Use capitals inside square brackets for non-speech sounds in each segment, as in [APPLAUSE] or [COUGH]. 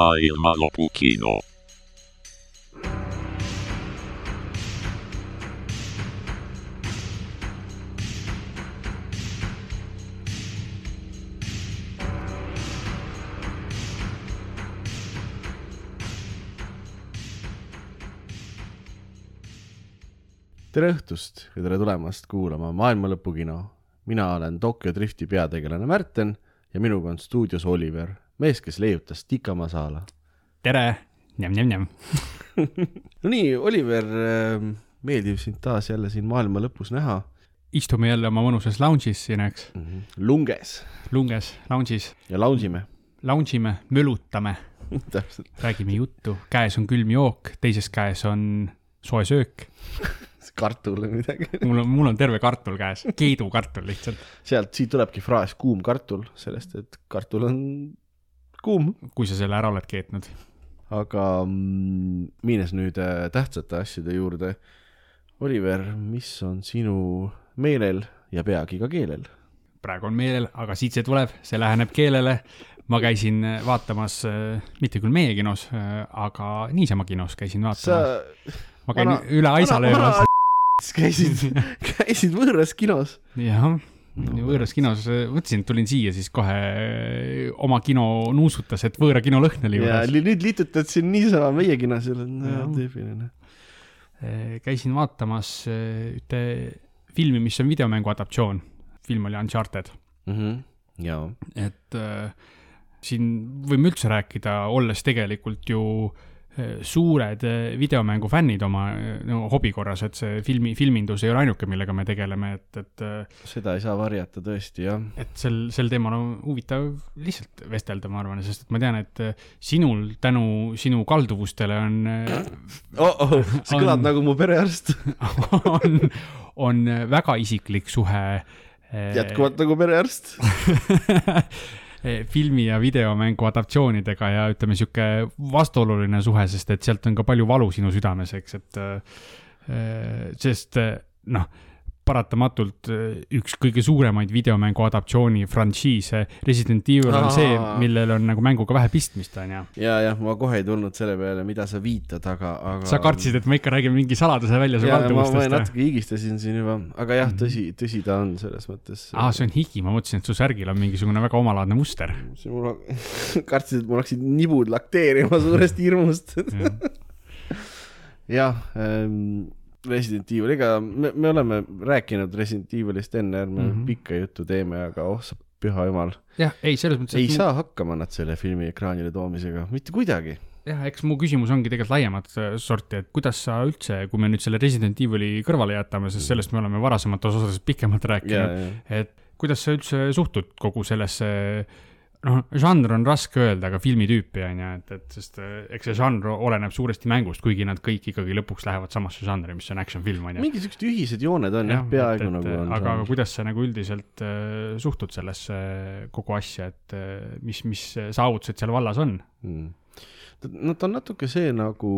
maailmalõpu kino. tere õhtust ja tere tulemast kuulama Maailma Lõpukino. mina olen Tokyo Drifti peategelane Märten ja minuga on stuudios Oliver, mees, kes leiutas tikamasaala. tere, njam-njam-njam. no nii, Oliver, meeldib sind taas jälle siin maailma lõpus näha. istume jälle oma mõnusas lounge'is siin, eks, lunges lunges, lounge'is, ja lounge ime. lounge ime, mölutame, [LAUGHS] räägime juttu, käes on külm jook, teises käes on soe söök. [LAUGHS] kartul või midagi. [LAUGHS] mul on, mul on terve kartul käes, keedukartul lihtsalt. sealt, siit tulebki fraas kuum kartul, sellest, et kartul on kuum. kui sa selle ära oled keetnud. aga mm, minnes nüüd äh, tähtsate asjade juurde. Oliver, mis on sinu meelel ja peagi ka keelel? praegu on meelel, aga siit see tuleb, see läheneb keelele. ma käisin vaatamas, mitte küll meie kinos, aga niisama kinos käisin sa vaatamas. ma käin vana- üle Aisa löömas. käisid, [LAUGHS] käisid võõras kinos. jah, võõras kinos, mõtlesin, et tulin siia, siis kohe oma kino nuusutas, et võõra kino lõhn oli ja juures. li- nüüd liitutad siin niisama meie kinos ja Jah. no, tüüpiline. käisin vaatamas ühte filmi, mis on videomängu adaptatsioon. film oli Uncharted, jaa, et äh, siin võime üldse rääkida, olles tegelikult ju eh, suured eh, videomängu fännid oma eh, no, hobi korras, et see filmi, filmindus ei ole ainuke, millega me tegeleme, et, et seda ei saa varjata tõesti jah. et sel, sel teemal on huvitav lihtsalt vestelda, ma arvan, sest et ma tean, et sinul tänu sinu kalduvustele on, oh-oh, sa On- kõlad nagu mu perearst. [LAUGHS] on, on väga isiklik suhe. jätkuvalt nagu perearst. [LAUGHS] filmi ja videomängu adaptatsioonidega ja ütleme, sihuke vastuoluline suhe, sest et sealt on ka palju valu sinu südames, eks, et eh, sest eh, noh, paratamatult eh, üks kõige suuremaid videomängu adaptatsiooni frantsiise Resident Evil on see Aa., millel on nagu mänguga vähe pistmist, onju. ja, jah, ma kohe ei tulnud selle peale, mida sa viitad, aga, aga. sa kartsid, et ma ikka räägin mingi saladuse välja su ja, ma, kalduvustest? natuke higistasin siin juba, aga jah, tõsi, tõsi ta on selles mõttes. aa, see on higi, ma mõtlesin, et su särgil on mingisugune väga omalaadne muster. see mul, [LAUGHS] kartsid, et mul hakkasid nibud lakteerima suurest hirmust. jah [LAUGHS] ähm,, Resident Evil, ega me, me oleme rääkinud Resident Evilist enne, ärme mm Mhm. -hmm. pikka juttu teeme, aga oh sa püha jumal, jah, ei, selles mõttes. ei saa hakkama nad selle filmi ekraanile toomisega, mitte kuidagi. jah, eks mu küsimus ongi tegelikult laiemat äh, sorti, et kuidas sa üldse, kui me nüüd selle Resident Evil'i kõrvale jätame, sest sellest me oleme varasemates osades pikemalt rääkinud, et kuidas sa üldse suhtud kogu sellesse, noh, žanr on raske öelda, aga filmitüüpi on ju, et, et sest äh, eks see žanr oleneb suuresti mängust, kuigi nad kõik ikkagi lõpuks lähevad samasse žanri, mis on action film on ju. mingid siuksed ühised jooned on jah, peaaegu et, nagu on. aga aga kuidas sa nagu üldiselt äh, suhtud sellesse kogu asja, et äh, mis, mis saavutused seal vallas on? mm.. no ta on natuke see nagu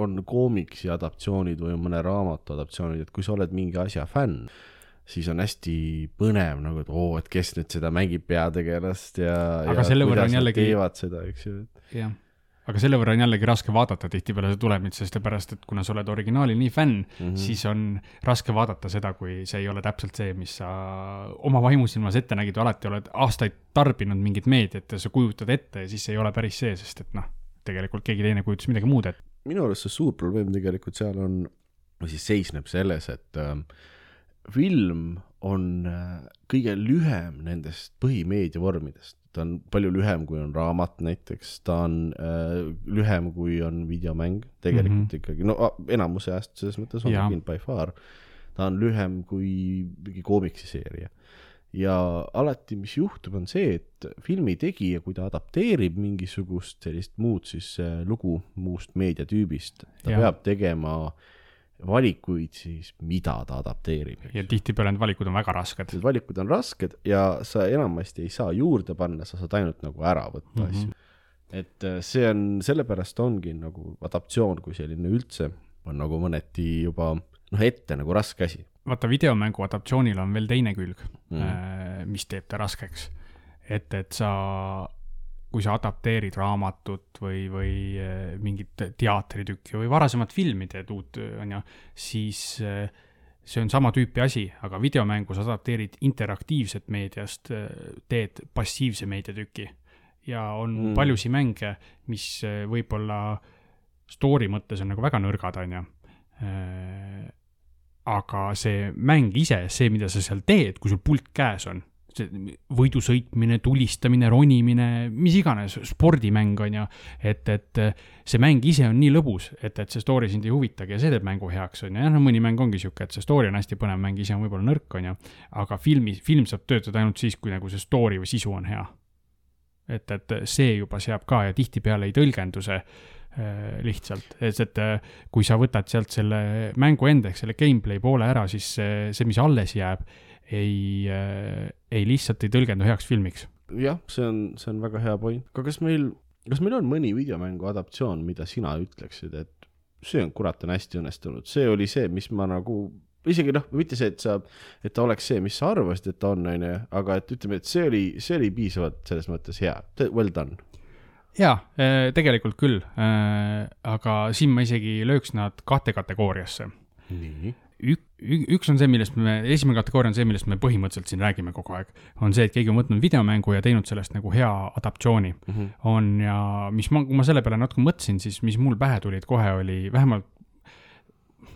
on koomiksi adaptatsioonid või mõne raamatu adaptatsioonid, et kui sa oled mingi asja fänn, siis on hästi põnev nagu, et oo, et kes nüüd seda mängib peategelast ja. Aga selle võrra on jällegi- teevad seda, eks ju. jah, aga selle võrra on jällegi raske vaadata tihtipeale seda tulemit, sellepärast et kuna sa oled originaali nii fänn mm. -hmm. siis on raske vaadata seda, kui see ei ole täpselt see, mis sa oma vaimusilmas ette nägid, alati oled aastaid tarbinud mingit meediat ja sa kujutad ette ja siis see ei ole päris see, sest et noh, tegelikult keegi teine kujutas midagi muud ette. minu arust see suur probleem tegelikult seal on, või siis seisneb selles, et äh, film on äh, kõige lühem nendest põhimeediavormidest. ta on palju lühem, kui on raamat näiteks, ta on äh, lühem, kui on videomäng, tegelikult mm. -hmm. ikkagi, no enamuse ajast selles mõttes on ta by far. ta on lühem kui mingi koomiksiseeria. ja alati, mis juhtub, on see, et filmi tegija, kui ta adapteerib mingisugust sellist muud siis äh, lugu muust meediatüübist, ta ja. peab tegema valikuid siis, mida ta adapteerib. ja tihtipeale need valikud on väga rasked. Need valikud on rasked ja sa enamasti ei saa juurde panna, sa saad ainult nagu ära võtta mm. -hmm. asju. et äh, see on, sellepärast ongi nagu adaptatsioon kui selline üldse on nagu mõneti juba noh, ette nagu raske asi vaata, videomängu adaptatsioonil on veel teine külg mm.. mm., mis teeb ta raskeks. et, et sa, kui sa adapteerid raamatut või, või äh, mingit teatritükki või varasemat filmi teed uut, on ju, siis äh, see on sama tüüpi asi, aga videomängus adapteerid interaktiivset meediast, teed passiivse meediatüki. ja on Mm. paljusid mänge, mis võib-olla story mõttes on nagu väga nõrgad, on ju. aga see mäng ise, see, mida sa seal teed, kui sul pult käes on, see võidu sõitmine, tulistamine, ronimine, mis iganes, spordimäng on ju, et, et see mäng ise on nii lõbus, et, et see story sind ei huvitagi ja see teeb mängu heaks, on ju, jah, no mõni mäng ongi sihuke, et see story on hästi põnev, mäng ise on võib-olla nõrk, on ju, aga filmi, film saab töötada ainult siis, kui nagu see story või sisu on hea. et, et see juba seab ka ja tihtipeale ei tõlgenduse äh, lihtsalt, et, et äh, kui sa võtad sealt selle mängu enda ehk selle gameplay poole ära, siis see, see, mis alles jääb, ei, ei lihtsalt ei tõlgendu heaks filmiks. jah, see on, see on väga hea point, aga kas meil, kas meil on mõni videomängu adaptatsioon, mida sina ütleksid, et see on kurat on hästi õnnestunud, see oli see, mis ma nagu isegi noh, mitte see, et sa, et ta oleks see, mis sa arvasid, et ta on, onju, aga et ütleme, et see oli, see oli piisavalt selles mõttes hea, well done. jaa, tegelikult küll, aga siin ma isegi lööks nad kahte kategooriasse. nii. ük-, üks on see, millest me, esimene kategooria on see, millest me põhimõtteliselt siin räägime kogu aeg, on see, et keegi on võtnud videomängu ja teinud sellest nagu hea adaptatsiooni. on ja mis ma, kui ma selle peale natuke mõtlesin, siis mis mul pähe tulid kohe oli vähemalt,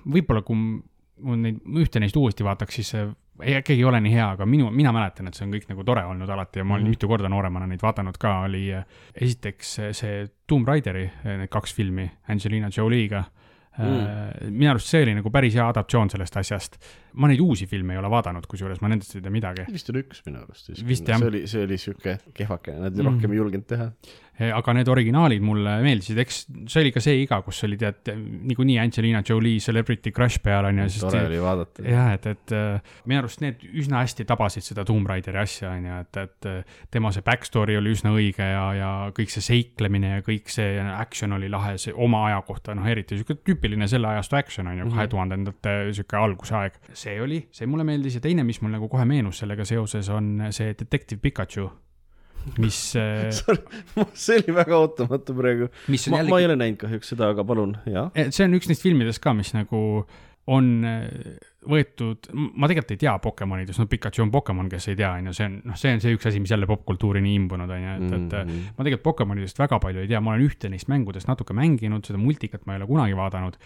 võib-olla kui mul neid, ühte neist uuesti vaataks, siis see ei, äkki ei ole nii hea, aga minu, mina mäletan, et see on kõik nagu tore olnud alati ja ma olen mm. mitu korda nooremana neid vaadanud ka, oli esiteks see- Tomb Raideri need kaks filmi Angelina Jolie'ga mm.. Minu arust see oli nagu päris hea adaptatsioon sellest asjast. Ma neid uusi filme ei ole vaadanud, kusjuures ma nendest ei tea midagi. vist oli üks minu arust. Jah. see oli, see oli siuke kehvake, nad Mhm. rohkem ei julgenud teha. Eh, aga need originaalid mulle meeldisid, eks see oli ka see iga, kus oli tead niikuinii Angelina Jolie celebrity crush peal on ju, tore oli vaadata. jah, et, et äh, minu arust need üsna hästi tabasid seda Tomb Raideri asja, on ju, et, et äh, tema see back story oli üsna õige ja, ja kõik see seiklemine ja kõik see action oli lahe, see oma aja kohta, noh, eriti sihuke tüüpiline selle ajastu action on ju, Mhm. kahe tuhandendate sihuke alguse aeg. See oli, see mulle meeldis ja teine, mis mul nagu kohe meenus sellega seoses, on see Detective Pikachu, mis, [LAUGHS] see oli väga ootamatu praegu. ma, jällegi ma ei ole näinud kahjuks seda, aga palun, jah. Eh, see on üks neist filmidest ka, mis nagu on eh, võetud, ma tegelikult ei tea Pokemonidest, no Pikachu on Pokemon, kes ei tea, on ju, see on, noh, see on see üks asi, mis jälle popkultuuri nii imbunud on ju, et, et Mhm. ma tegelikult Pokemonidest väga palju ei tea, ma olen ühte neist mängudest natuke mänginud, seda multikat ma ei ole kunagi vaadanud,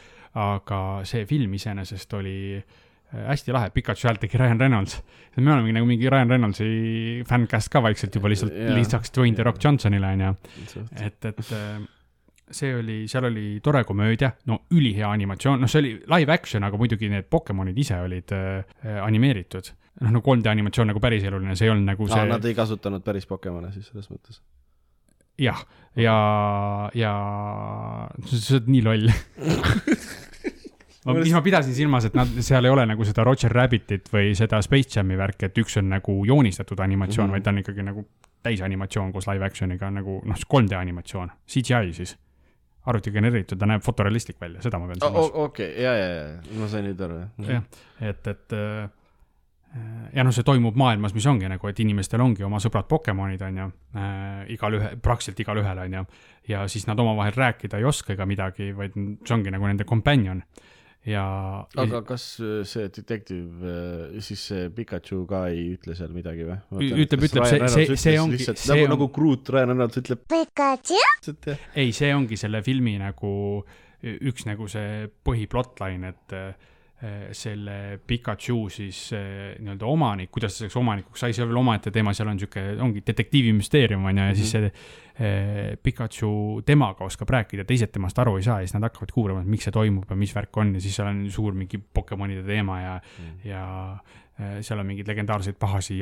aga see film iseenesest oli äh, hästi lahe, Pikachu häält tegi Ryan Reynolds. me olemegi nagu mingi Ryan Reynoldsi fänncast ka vaikselt juba lihtsalt Jaa. lisaks Dwayne The Rock Johnsonile on ju et, et äh, see oli, seal oli tore komöödia, no ülihea animatsioon, noh, see oli live action, aga muidugi need Pokemonid ise olid äh, animeeritud. noh, no 3D animatsioon nagu päriseluline, see ei olnud nagu see, nad ei kasutanud päris Pokemone siis selles mõttes. jah, ja, ja sa oled nii loll. [LAUGHS] mis ma pidasin silmas, et nad, seal ei ole nagu seda Roger Rabbitit või seda Space Jam'i värki, et üks on nagu joonistatud animatsioon mm, Mhm. -hmm. vaid ta on ikkagi nagu täisanimatsioon koos live action'iga nagu noh, 3D animatsioon, CGI siis. arvuti genereeritud, ta näeb fotorealistlik välja, seda ma pean silmas. okei, ja, ja, ja, ma sain nüüd aru, jah jah, et, et äh, ja noh, see toimub maailmas, mis ongi nagu, et inimestel ongi oma sõbrad Pokemonid, on ju äh,, igalühe, praktiliselt igalühel, on ju. ja siis nad omavahel rääkida ei oska ega midagi, vaid see ongi nagu nende companion. ja, aga kas äh, see detektiiv, siis see Pikachu ka ei ütle seal midagi või? Ütleb- ütleb, see- see- see ongi- nagu on-, nagu Groot Ryan Reynolds ütleb, jah. ei, see ongi selle filmi nagu üks nagu see põhiplotline, et äh, selle Pikachu siis äh, nii-öelda omanik, kuidas ta selleks omanikuks sai, see on veel omaette teema, seal on niisugune, ongi detektiivimüsteerium on ju, ja siis see äh, Pikachu temaga oskab rääkida, teised temast aru ei saa ja siis nad hakkavad kuulama, et miks see toimub ja mis värk on ja siis seal on suur mingi Pokemonide teema ja mm., ja äh, seal on mingeid legendaarseid pahasi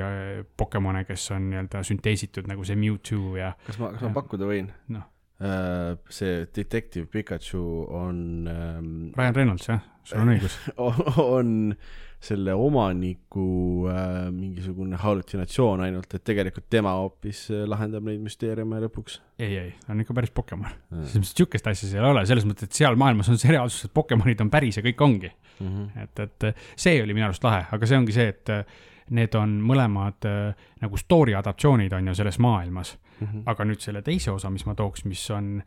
Pokemone, kes on nii-öelda sünteesitud nagu see Mewtwo ja kas ma, kas ma pakkuda võin? noh, see Detective Pikachu on ähm,, Ryan Reynolds jah, sul on [LAUGHS] õigus. on selle omaniku äh, mingisugune hallutsinatsioon ainult, et tegelikult tema hoopis äh, lahendab neid müsteeriume lõpuks. ei, ei, ta on ikka päris Pokemon. selles mõttes sihukest asja seal ei ole, selles mõttes, et seal maailmas on see reaalsus, et Pokemonid on päris ja kõik ongi. et, et see oli minu arust lahe, aga see ongi see, et need on mõlemad äh, nagu story adaptatsioonid on ju selles maailmas. Mhm. aga nüüd selle teise osa, mis ma tooks, mis on,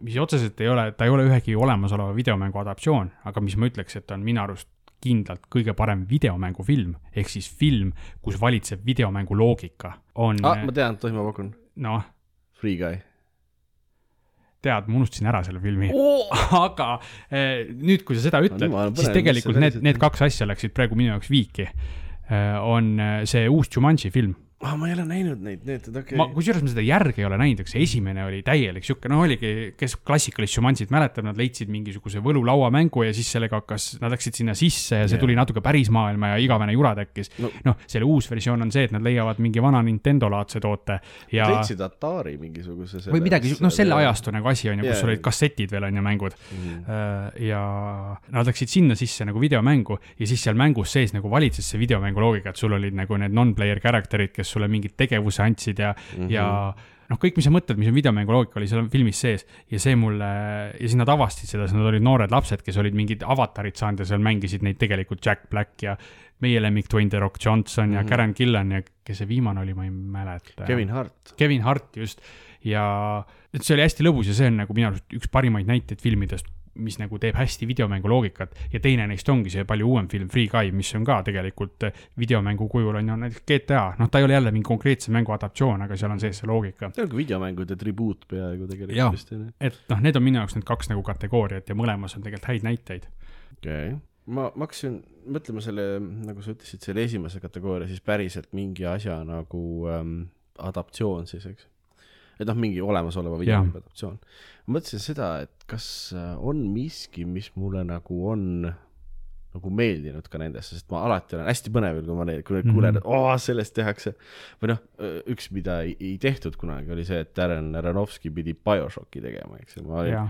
mis otseselt ei ole, ta ei ole ühegi olemasoleva videomängu adaptatsioon, aga mis ma ütleks, et on minu arust kindlalt kõige parem videomängufilm, ehk siis film, kus valitseb videomängu loogika, on ah, ma tean, tohi ma pakun? noh, Free Guy tead, ma unustasin ära selle filmi oh!. [LAUGHS] aga eh, nüüd, kui sa seda ütled olen siis tegelikult need, need on. kaks asja läksid praegu minu jaoks viiki. on eh, see uus Jumanji film ah,. ma ei ole näinud neid, need, okei okay.. kusjuures ma seda järge ei ole näinud, see esimene oli täielik sihuke, no oligi, kes klassikalist Jumanjit mäletab, nad leidsid mingisuguse võlulauamängu ja siis sellega hakkas, nad läksid sinna sisse ja see Jaa. tuli natuke päris maailma ja igavene jura tekkis No- no,. noh, selle uus versioon on see, et nad leiavad mingi vana Nintendo laadse toote ja leidsid Atari mingisuguse selle või midagi, noh, selle ajastu nagu asi on ju, kus Jaa. olid kassetid veel on ju mängud mm.. Ja nad läksid sinna sisse nagu videomängu ja siis seal mängus sees nagu valitses see videomängu loogika, et sul olid nagu need non-player character'id, kes sulle mingit tegevuse andsid ja mm, Mhm. -hmm. ja noh, kõik, mis sa mõtled, mis on videomängu loogika, oli seal filmis sees ja see mulle ja siis nad avastasid seda, siis nad olid noored lapsed, kes olid mingid avatarid saanud ja seal mängisid neid tegelikult Jack Black ja meie lemmik Dwayne The Rock Johnson mm -hmm. ja Mhm. Karen Gillan ja kes see viimane oli, ma ei mäleta. Kevin Hart. Kevin Hart just ja et see oli hästi lõbus ja see on nagu minu arust üks parimaid näiteid filmidest, mis nagu teeb hästi videomängu loogikat ja teine neist ongi see palju uuem film Free Guy, mis on ka tegelikult eh, videomängu kujul on ju näiteks GTA, noh, ta ei ole jälle mingi konkreetse mängu adaptatsioon, aga seal on sees see loogika. see on ka videomängude tribuut peaaegu tegelikult vist on ju. et noh, need on minu jaoks need kaks nagu kategooriat ja mõlemas on tegelikult häid näiteid. okei okay., ma, ma hakkasin mõtlema selle, nagu sa ütlesid, selle esimese kategooria siis päriselt mingi asja nagu ähm, adaptatsioon siis, eks. Et noh, mingi olemasoleva videomängu adaptatsioon. ma mõtlesin seda, et kas äh, on miski, mis mulle nagu on nagu meeldinud ka nendesse, sest ma alati olen hästi põnevil, kui ma neid, kui Mhm. mm kuulen, et oo, sellest tehakse. või noh, üks, mida ei, ei tehtud kunagi, oli see, et Darren Aronofsky pidi BioShocki tegema, eks ju, ma olin jaa,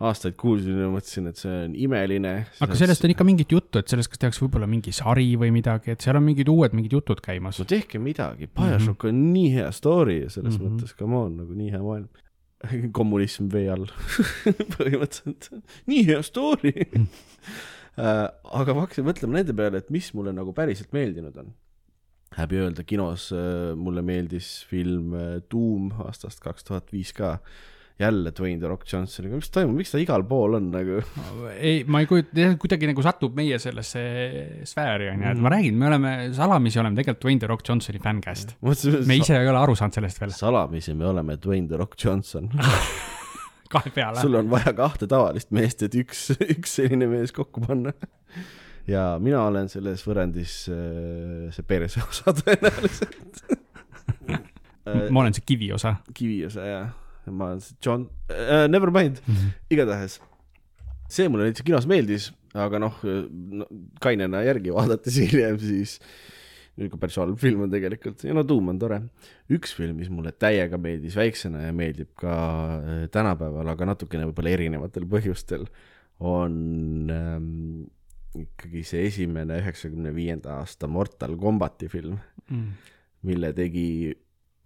aastaid kuulsin ja mõtlesin, et see on imeline. aga sellest on ikka mingit juttu, et sellest, kas tehakse võib-olla mingi sari või midagi, et seal on mingid uued mingid jutud käimas no. tehke midagi, BioShock on nii hea story selles mm. -hmm. mõttes, come on, nagu nii hea maailm. [LAUGHS] kommunism vee all [LAUGHS] põhimõtteliselt, nii hea story Mhm. uh,. aga ma hakkasin mõtlema nende peale, et mis mulle nagu päriselt meeldinud on. häbi öelda, kinos uh, mulle meeldis film uh, Doom aastast kaks tuhat viis ka. Jälle Dwayne The Rock Johnsoniga, mis toimub, miks ta igal pool on nagu? [LAUGHS] ei, ma ei kujuta, kuidagi nagu satub meie sellesse sfääri onju, et Mhm. ma räägin, me oleme salamisi oleme tegelikult Dwayne The Rock Johnsoni mõtlesin, me ise ei ole aru saanud sellest veel, salamisi me oleme Dwayne The Rock Johnson. [LAUGHS] kahe peale. sul on vaja kahte tavalist meest, et üks, üks selline mees kokku panna. ja mina olen selles võrrandis äh, see perse osa tõenäoliselt [LAUGHS] ma olen see kiviosa. kiviosa ja, ma olen see John äh,, never mind, igatahes see mulle näiteks kinos meeldis, aga noh no,, kainena järgi vaadates [LAUGHS] hiljem siis niisugune päris halb film on tegelikult. Ja no Doom on tore. üks film, mis mulle täiega meeldis väiksena ja meeldib ka äh, tänapäeval, aga natukene võib-olla erinevatel põhjustel, on ähm, ikkagi see esimene üheksakümne viienda aasta Mortal Combati film, mille tegi,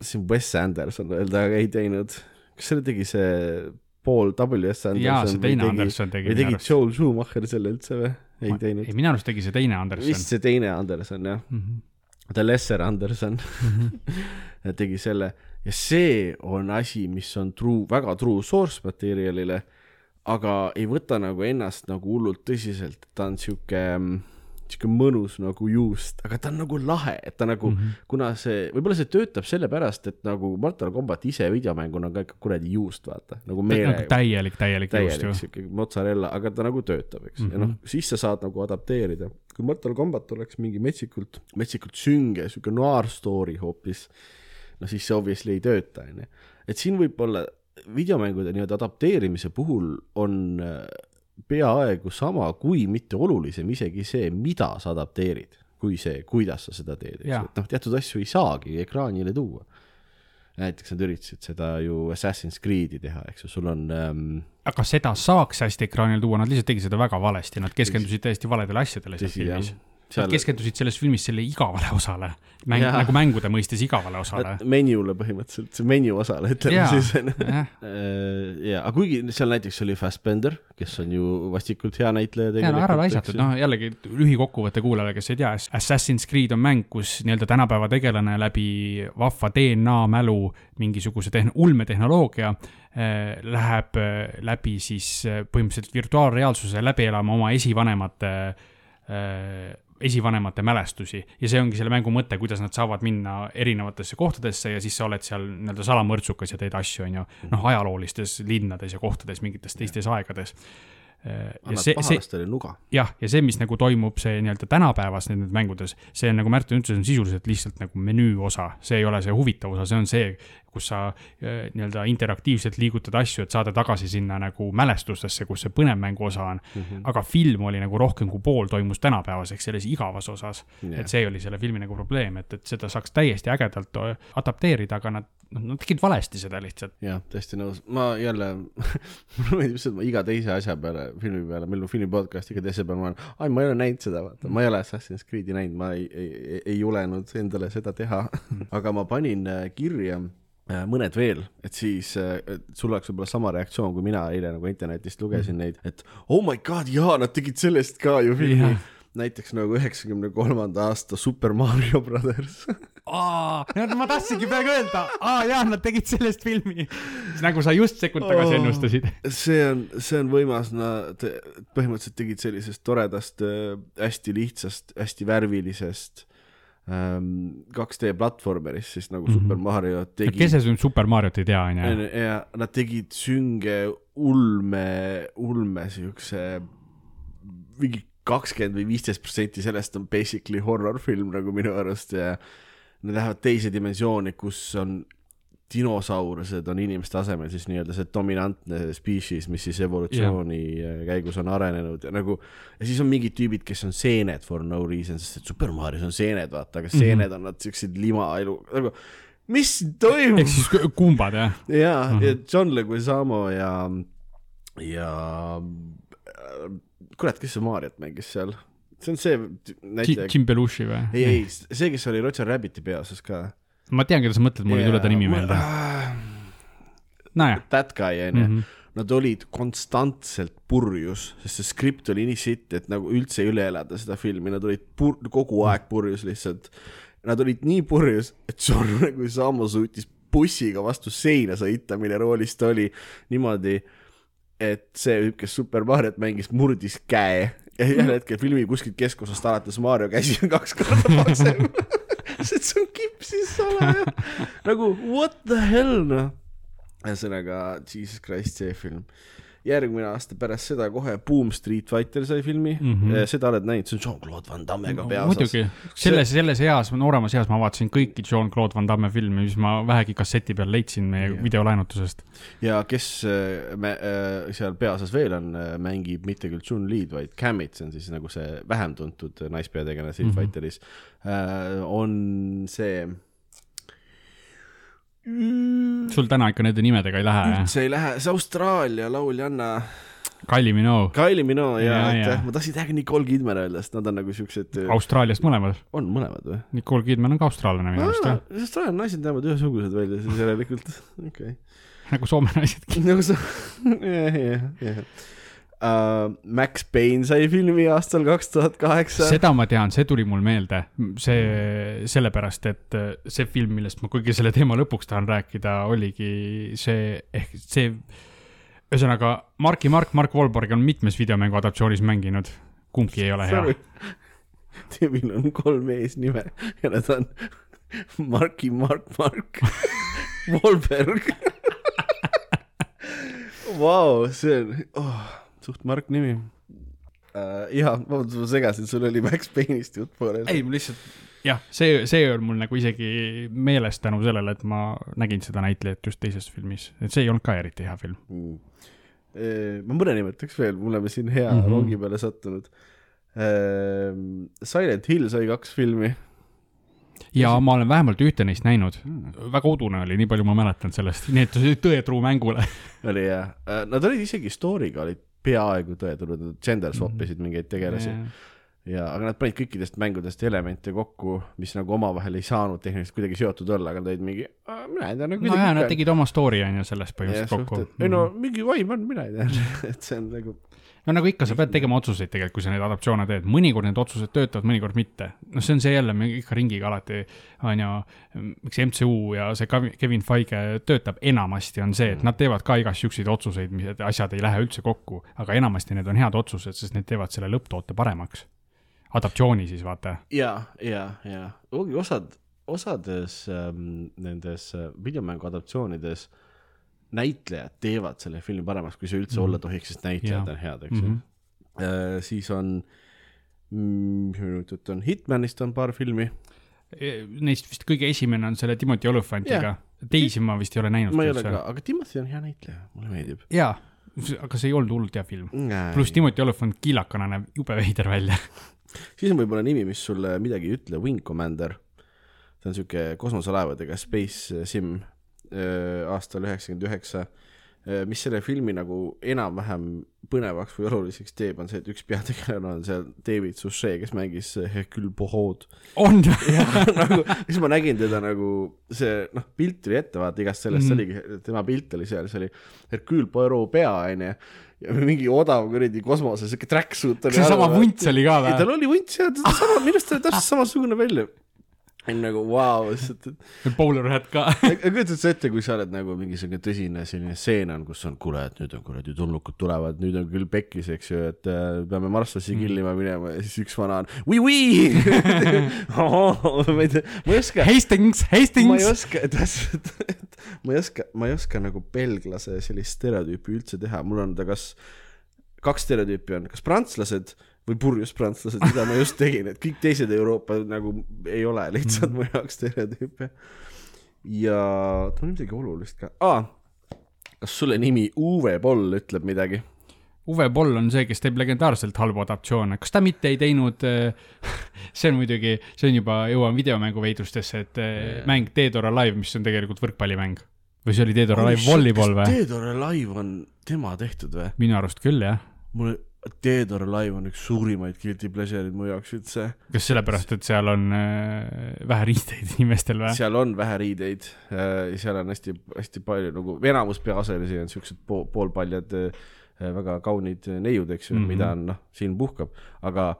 see on Wes Anderson ta ei teinud, kas selle tegi see Paul W S Anderson või teine tegi- Anderson tegi või tegi. Joel Schumacher selle üldse või? ei teinud ei, minu arust tegi see teine Anderson vist. see teine Anderson jah, Mhm. The Lesser Anderson [LAUGHS] tegi selle ja see on asi, mis on true, väga true source materjalile, aga ei võta nagu ennast nagu hullult tõsiselt, ta on sihuke, sihuke mõnus nagu juust, aga ta on nagu lahe, et ta nagu mm. -hmm. kuna see, võib-olla see töötab sellepärast, et nagu Mortal Combat ise videomänguna on ka ikka kuradi juust, vaata, nagu meele nagu täielik, täielik juust täielik ju. sihuke mozzarella, aga ta nagu töötab, eks mm, -hmm. ja noh, Mhm. siis sa saad nagu adapteerida. kui Mortal Combat oleks mingi metsikult, metsikult sünge, sihuke noir story hoopis, no siis see obviously ei tööta, onju. et siin võib-olla videomängude nii-öelda adapteerimise puhul on äh, peaaegu sama, kui mitte olulisem isegi see, mida sa adapteerid, kui see, kuidas sa seda teed, eks ju, et noh, teatud asju ei saagi ekraanile tuua. Näiteks nad üritasid seda ju Assassin's Creed'i teha, eks ju, sul on ähm, aga seda saaks hästi ekraanil tuua, nad lihtsalt tegid seda väga valesti, nad keskendusid täiesti valedele asjadele seal tõsi filmis., Nad keskendusid selles filmis selle igavale osale, mäng, nagu mängude mõistes igavale osale. menüle põhimõtteliselt, see menü osale, ütleme Jaa, siis onju. jah, ja, aga kuigi seal näiteks oli Fassbender, kes on ju vastikult hea näitleja ja no ära raisatud, noh jällegi lühikokkuvõte kuulajale, kes ei tea, Assassin's Creed on mäng, kus nii-öelda tänapäeva tegelane läbi vahva DNA mälu mingisuguse tehn-, ulmetehnoloogia äh, läheb äh, läbi siis äh, põhimõtteliselt virtuaalreaalsuse läbi elama oma esivanemate äh, esivanemate mälestusi ja see ongi selle mängu mõte, kuidas nad saavad minna erinevatesse kohtadesse ja siis sa oled seal nii-öelda salamõrtsukas ja teed asju, onju. noh, ajaloolistes linnades ja kohtades mingites teistes aegades. Ja annad see, see, pahalastele nuga. jah, ja see, mis nagu toimub, see nii-öelda tänapäevas nendes mängudes, see on nagu Märten ütles, on sisuliselt lihtsalt nagu menüü osa, see ei ole see huvitav osa, see on see, kus sa äh, nii-öelda interaktiivselt liigutad asju, et saada tagasi sinna nagu mälestustesse, kus see põnev mängu osa on mm. -hmm. aga film oli nagu rohkem kui pool toimus tänapäevas, ehk selles igavas osas yeah.. et see oli selle filmi nagu probleem, et, et seda saaks täiesti ägedalt äh, adapteerida, aga nad, noh, nad tegid valesti seda lihtsalt. jah, täiesti nõus, ma jälle, [LAUGHS] mulle meeldib see, et ma iga teise asja peale, filmi peale, meil on filmi podcast, iga teise peale ma olen, ai, ma ei ole näinud seda, vaata, ma ei ole Assassin's Creed'i näinud, ma ei, ei, ei, julenud endale seda teha, aga ma panin äh, kirja äh, mõned veel, et siis äh, et sul oleks võib-olla sama reaktsioon, kui mina eile nagu internetist lugesin neid, et oh my god, jaa, nad tegid sellest ka ju filmi Jah.. Näiteks nagu üheksakümne kolmanda aasta Super Mario Brothers aa, ma tahtsingi praegu öelda, aa jaa, nad tegid sellest filmi. nagu sa just sekund tagasi ennustasid. see on, see on võimas, nad põhimõtteliselt tegid sellisest toredast, hästi lihtsast, hästi värvilisest ähm, 2D platvormerist, siis nagu mm. -hmm. Super Mario tegi kes see Super Mariot ei tea, onju. ja nad tegid sünge ulme, ulme siukse mingi kakskümmend või viisteist protsenti sellest on basically horror film nagu minu arust ja nad lähevad teise dimensiooni, kus on dinosaurused on inimeste asemel siis nii-öelda see dominantne species, mis siis evolutsiooni yeah. käigus on arenenud ja nagu ja siis on mingid tüübid, kes on seened for no reason, sest et Super Marios on seened, vaata, aga seened mm -hmm. on nad siuksed limaelu, nagu mis toimub ehk siis kumbad, jah? ja mm, Mhm. ja John Leguizamo ja, ja äh, kurat, kes see Mariot mängis seal, see on see näitleja, Jim Belushi või? ei, ei, see, kes oli Roger Rabbiti peaosas ka. ma tean, keda sa mõtled, mul ei tule ta nimi meelde. nojah. That guy onju, Mhm. nad olid konstantselt purjus, sest see skript oli nii sitt, et nagu üldse üle elada seda filmi, nad olid pur-, kogu aeg purjus lihtsalt. Nad olid nii purjus, et John Leguizamo suutis bussiga vastu seina sõita, mille roolis ta oli niimoodi, et see tüüp, kes Super Mariot mängis, murdis käe ja ühel hetkel filmi kuskilt keskosast alates Mario käsi on kaks korda paksem. [LAUGHS] sest see on kipsis salaja. nagu what the hell noh. ühesõnaga Jesus Christ see film. Järgmine aasta pärast seda kohe Boom Street Fighter sai filmi mm. -hmm. seda oled näinud, see on Jean-Claude Van Damme'ga peaosas. muidugi, selles, selles eas, nooremas eas ma vaatasin kõiki Jean-Claude Van Damme filme, mis ma vähegi kasseti peal leidsin meie Jah. videolaenutusest. ja kes äh, me, äh, seal peaosas veel on, mängib mitte küll Chun-Li'd, vaid Camit, see on siis nagu see vähem tuntud naispeategelane Street mm. -hmm. Fighteris äh,, on see mm,. sul täna ikka nende nimedega ei lähe, jah? üldse ei lähe, see Austraalia lauljanna Kylie Minogue, Kylie Minogue ja jaa. aitäh, ma tahtsin täiega Nicole Kidman öelda, sest nad on nagu siuksed, Austraaliast mõlemad. on mõlemad või? Nicole Kidman on ka austraallane minu arust, jah. Austraalia naised näevad ühesugused välja siis järelikult, [LAUGHS] okei okay.. nagu Soome naisedki. nagu sa, [LAUGHS] jah, jah, jah. Max Payne sai filmi aastal kaks tuhat kaheksa. seda ma tean, see tuli mul meelde, see sellepärast, et äh, see film, millest ma kõige selle teema lõpuks tahan rääkida, oligi see ehk see, ühesõnaga Marki Mark, Mark Wahlberg on mitmes videomängu adaptatsioonis mänginud, kumbki ei ole hea. tüübil on kolm eesnime ja nad on Marki, Mark, Mark, Wolberg. [LAUGHS] Vau, see on oh, suht Mark nimi uh,. jaa, vabandust, ma segasin, sul oli Max Payne'ist jutt pooleli. ei, ma lihtsalt jah, see, see on mul nagu isegi meeles tänu sellele, et ma nägin seda näitlejat just teises filmis, et see ei olnud ka eriti hea film. mm.. ma mõne nimetaks veel, me oleme siin hea mm. -hmm. rongi peale sattunud. Silent Hill sai kaks filmi. ja ma olen vähemalt ühte neist näinud, väga udune oli, nii palju ma mäletan sellest, nii et tõetruu mängule. oli jah, nad olid isegi story'ga olid peaaegu tõetulnud, nad gender swap isid mingeid tegelasi. ja, aga nad panid kõikidest mängudest elemente kokku, mis nagu omavahel ei saanud tehniliselt kuidagi seotud olla, aga nad olid mingi, mina ei tea nagu nojah, nad tegid oma story on ju sellest põhimõtteliselt kokku. ei no mingi vaim on, mina ei tea, [LAUGHS] et see on nagu, no nagu ikka, sa pead tegema otsuseid tegelikult, kui sa neid adaptatsioone teed, mõnikord need otsused töötavad, mõnikord mitte. noh, see on see jälle, me ikka ringiga alati, on ju, miks MCU ja see Kevin Feige töötab enamasti, on see, et nad teevad ka igast siukseid otsuseid, mis asjad ei lähe üldse kokku, aga enamasti need on head otsused, sest need teevad selle lõpptoote paremaks. adaptatsiooni siis vaata. ja, ja, ja osad, osades ähm, nendes äh, videomängu adaptatsioonides näitlejad teevad selle filmi paremaks, kui see üldse Mhm. olla tohiks, sest näitlejad Jaa. on head, eks ju Mhm. äh,. siis on, mis minutit on, Hitmanist on paar filmi, Neist vist kõige esimene on selle Timothy Olifantiga, teisi ma vist ei ole näinud. ma ei ole ka, aga Timothy on hea näitleja, mulle meeldib. jaa, aga see ei olnud hullult hea film. pluss Timothy Olyphant kiilakana näeb jube veider välja. [LAUGHS] siis on võib-olla nimi, mis sulle midagi ei ütle, Wing Commander. see on sihuke kosmoselaevadega space sim aastal üheksakümmend üheksa. mis selle filmi nagu enam-vähem põnevaks või oluliseks teeb, on see, et üks peategelane on seal David Suchet, kes mängis äh, Hercule Poirot. on [LAUGHS] nagu, siis ma nägin teda nagu see noh, pilt tuli ette, vaata igast sellest mm. Mhm. oligi, tema pilt oli seal, see oli Hercule Poirot pea onju. ja mingi odav kuradi kosmose siuke tracksuit oli. seesama vunts oli ka ei, või? tal oli vunts ja sama, minu arust ta oli täpselt samasugune välja. Nagu vau, lihtsalt, et Bowler hat ka. aga kujutad sa ette, kui sa oled nagu mingisugune tõsine selline stseen on, kus on, kuule, et nüüd on kuradi tulnukad tulevad, nüüd on küll pekkis, eks ju, et äh, peame marslassi killima minema. Ja siis üks vana on oui-oui [LAUGHS] ma ei tea, ma ei oska, Hastings, ma ei Hastings. oska, täpselt, ma ei oska, ma ei oska nagu belglase sellist stereotüüpi üldse teha, mul on ta kas, kaks stereotüüpi on, kas prantslased või purjus prantslased, mida ma just tegin, et kõik teised Euroopa nagu ei ole lihtsalt mu jaoks stereotüüpe. ja tal on midagi olulist ka ah,, kas sulle nimi Uwe Boll ütleb midagi? Uwe Boll on see, kes teeb legendaarselt halbu adaptatsioone, kas ta mitte ei teinud, [LAUGHS] see on muidugi, see on juba, jõuan videomängu veidrustesse, et eh, mäng Dead or Alive, mis on tegelikult võrkpallimäng. või see oli Dead or Alive volleyball või? Dead or Alive on tema tehtud või? minu arust küll jah. mulle, Dead or Alive on üks suurimaid guilty pleasure'id mu jaoks üldse. kas sellepärast, et seal on äh, vähe riideid [LAUGHS] inimestel või? seal on vähe riideid äh,, seal on hästi, hästi palju nagu, enamus peaosalisi on siuksed po poolpaljad äh, väga kaunid neiud, eks ju mm. -hmm. mida on noh, silm puhkab, aga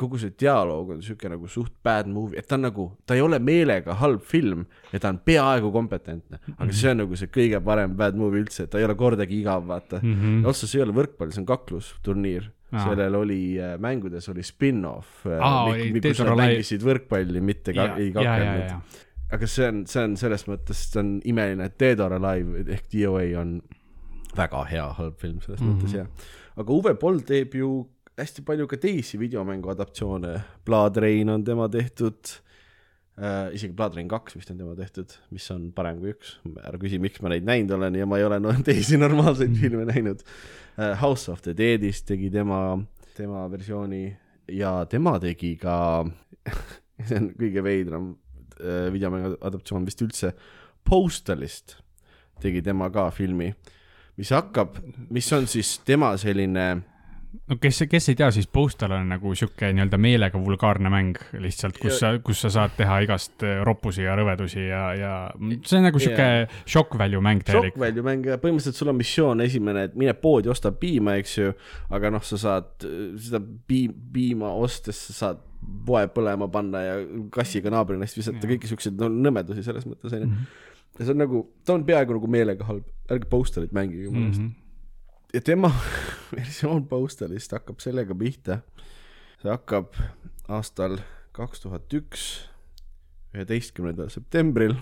kogu see dialoog on siuke nagu suht bad movie, et ta on nagu, ta ei ole meelega halb film ja ta on peaaegu kompetentne, aga Mhm. see on nagu see kõige parem bad movie üldse, et ta ei ole kordagi igav, vaata mm. Mhm. -hmm. see ei ole võrkpall, see on kaklusturniir Aa. sellel oli äh, mängudes oli spin-off mi- kus nad mängisid võrkpalli, mitte ka, ei ja, ja, kakelnud aga see on, see on selles mõttes, see on imeline, et Dead or Alive ehk DOA on väga hea halb film selles mm Mhm. -hmm. mõttes jah. aga Uwe Boll teeb ju hästi palju ka teisi videomängu adaptatsioone, Blood Rain on tema tehtud äh,, isegi Blood Rain kaks vist on tema tehtud, mis on parem kui üks, ära küsi, miks ma neid näinud olen ja ma ei ole no, [LAUGHS] teisi normaalseid Mhm. filme näinud äh,. House of the Deadist tegi tema, tema versiooni ja tema tegi ka, [LAUGHS] see on kõige veidram äh, videomängu adaptatsioon vist üldse, Postalist tegi tema ka filmi, mis hakkab, mis on siis tema selline no kes, kes ei tea, siis Postal on nagu sihuke nii-öelda meelega vulgaarne mäng lihtsalt, kus sa, kus sa saad teha igast eh, roppusi ja rõvedusi ja, ja see on nagu sihuke Jaa. shock value mäng täielik shock. value mäng ja põhimõtteliselt sul on missioon esimene, et mine poodi, osta piima, eks ju, aga noh, sa saad äh, seda piim, piima ostes sa saad poe põlema panna ja kassiga naabri neist visata, Jaa. kõiki siukseid no, nõmedusi selles mõttes onju. Mhm. ja see on nagu, ta on peaaegu nagu meelega halb, ärge Postalit mängige jumala eest. Ja tema [LAUGHS] versioon Postalist hakkab sellega pihta. see hakkab aastal kaks tuhat üks, üheteistkümnendal septembril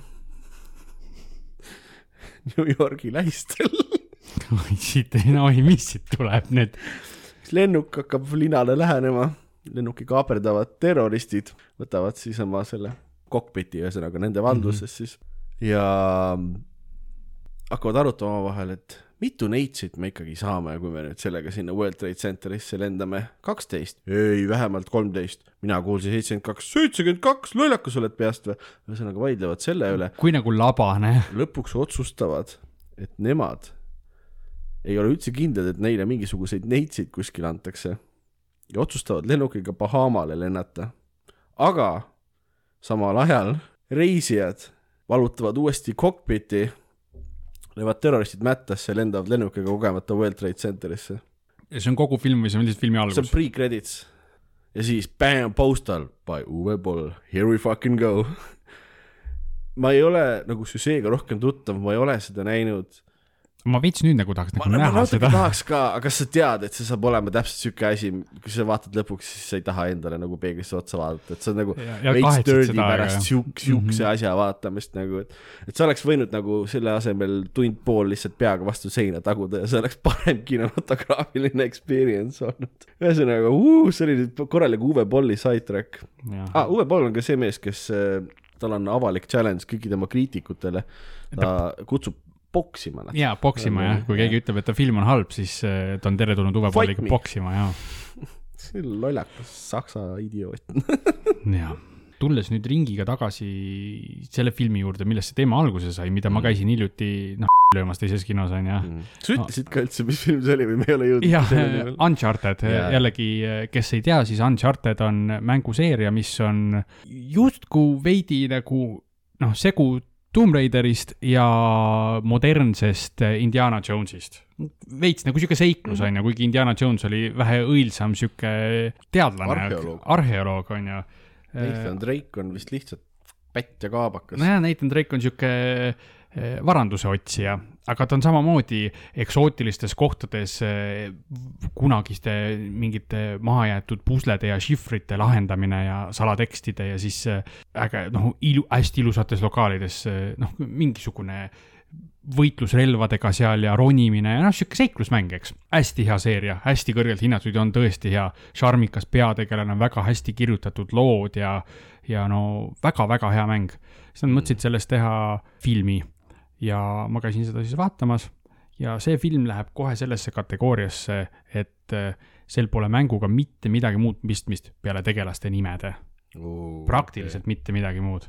[LAUGHS] New Yorgi lähistel. [LAUGHS] oi siit, oi, mis siit tuleb nüüd? lennuk hakkab linnale lähenema, lennuki kaaperdavad terroristid võtavad siis oma selle kokpiti, ühesõnaga nende valduses mm -hmm. siis ja hakkavad arutama omavahel, et mitu neitsit me ikkagi saame, kui me nüüd sellega sinna World Trade Centerisse lendame, kaksteist, ei vähemalt kolmteist, mina kuulsin seitsekümmend kaks, seitsekümmend kaks, lollakas oled peast või? ühesõnaga vaidlevad selle üle, kui nagu labane. lõpuks otsustavad, et nemad ei ole üldse kindlad, et neile mingisuguseid neitsid kuskil antakse. ja otsustavad lennukiga Bahamale lennata. aga samal ajal reisijad valutavad uuesti kokpiti, löövad terroristid mättasse lendavad lennukiga kogemata World Trade Centerisse. ja see on kogu film või see on lihtsalt filmi see on algus? pre-credits ja siis bam, postal by Uwe Boll, here we fucking go. [LAUGHS] ma ei ole nagu süžeega rohkem tuttav, ma ei ole seda näinud. Ma veits nüüd nagu tahaks ma, nagu ma näha natuke seda. tahaks ka, aga sa tead, et see saab olema täpselt siuke asi, kui sa vaatad lõpuks, siis sa ei taha endale nagu peeglisse otsa vaadata, et see on nagu ja, ja veits dirty seda pärast jah. siuk-, siukse mm. -hmm. asja vaatamist nagu, et et sa oleks võinud nagu selle asemel tund-pool lihtsalt peaga vastu seina taguda ja see oleks parem kinematograafiline experience olnud. ühesõnaga uh,, see oli nüüd korralik Uwe Bolli sidetrack ah,. Uwe Boll on ka see mees, kes, tal on avalik challenge kõigi tema kriitikutele, ta kutsub poksima nad. jaa, poksima jah, kui keegi ütleb, et ta film on halb, siis äh, ta on teretulnud Bolliga me. poksima ja, [LAUGHS] see on lollakas saksa idioot. ja. tulles nüüd ringiga tagasi selle filmi juurde, millest see teema alguse sai, mida ma käisin hiljuti noh [LAUGHS] löömas teises kinos onju. sa ütlesid ka üldse, mis film see oli või me ei ole jõudnud jah [LAUGHS] Uncharted Jaa. jällegi, kes ei tea, siis Uncharted on mänguseeria, mis on justkui veidi nagu noh, segu Tomb Raiderist ja modernsest Indiana Jonesist. veits nagu sihuke seiklus on ju, kuigi Indiana Jones oli vähe õilsam sihuke teadlane, Arheoloog. on ju. Nathan Drake on vist lihtsalt pätt ja kaabakas. nojah, Nathan Drake on sihuke eh, varanduse otsija, aga ta on samamoodi eksootilistes kohtades eh, kunagiste mingite mahajäetud puslede ja šifrite lahendamine ja salatekstide ja siis eh, äge, noh, ilu-, hästi ilusates lokaalides, noh, mingisugune võitlusrelvadega seal ja ronimine ja noh, sihuke seiklusmäng, eks. hästi hea seeria, hästi kõrgelt hinnatud ja on tõesti hea. šarmikas peategelane, väga hästi kirjutatud lood ja, ja no väga-väga hea mäng. siis nad mõtlesid sellest teha filmi ja ma käisin seda siis vaatamas ja see film läheb kohe sellesse kategooriasse, et eh, sel pole mänguga mitte midagi muud pistmist peale tegelaste nimede, praktiliselt mitte midagi muud.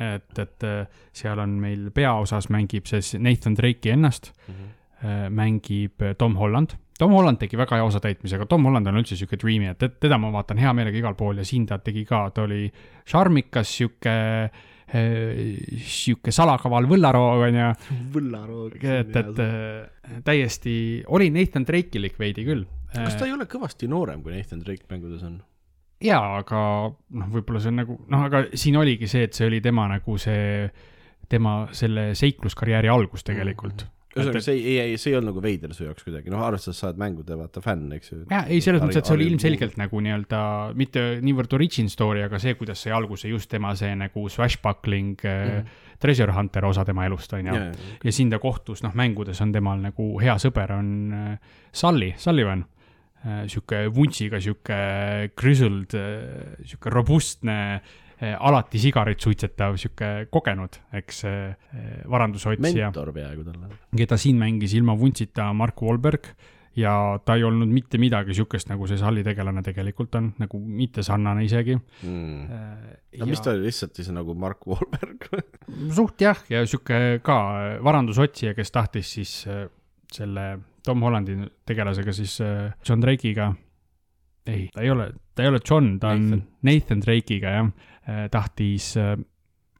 et, et eh, seal on meil peaosas mängib siis Nathan Drake'i ennast, mängib eh, Tom Holland. Tom Holland tegi väga hea osatäitmisega, Tom Holland on üldse sihuke dreamy, et ted- teda ma vaatan hea meelega igal pool ja siin ta tegi ka, ta oli šarmikas, sihuke, sihuke salakaval võllaroog onju, võllaroog. et, et eh, täiesti, oli Nathan Drake'ilik veidi küll. kas ta ei ole kõvasti noorem, kui Nathan Drake mängudes on? jaa, aga noh, võib-olla see on nagu noh, aga siin oligi see, et see oli tema nagu see, tema selle seikluskarjääri algus tegelikult. ühesõnaga, see ei, ei, see ei olnud nagu veider su jaoks kuidagi, noh, arvestades sa oled mängude vaata fänn, eks ju. jaa, ei selles mõttes, et see oli ilmselgelt nagu nii-öelda mitte niivõrd origin story, aga see, kuidas sai alguse just tema see nagu swashbuckling mm. treasure hunter osa tema elust, on ju. ja siin ta kohtus, noh, mängudes on temal nagu hea sõber on äh, Sully, Sullivan. sihuke vuntsiga, sihuke grizzled, sihuke robustne, alati sigaret suitsetav, sihuke kogenud, eks, varanduse otsija, mentor peaaegu talle. keda siin mängis ilma vuntsita Mark Wahlberg ja ta ei olnud mitte midagi sihukest, nagu see Sully tegelane tegelikult on, nagu mitte sarnane isegi. Mm. no mis ta oli lihtsalt siis nagu Mark Wahlberg [LAUGHS] suht jah, ja sihuke ka varandusotsija, kes tahtis siis selle Tom Hollandi tegelasega siis John Drake'iga. ei, ta ei ole, ta ei ole John, ta on Nathan. Nathan, Nathan Drake'iga jah, tahtis äh,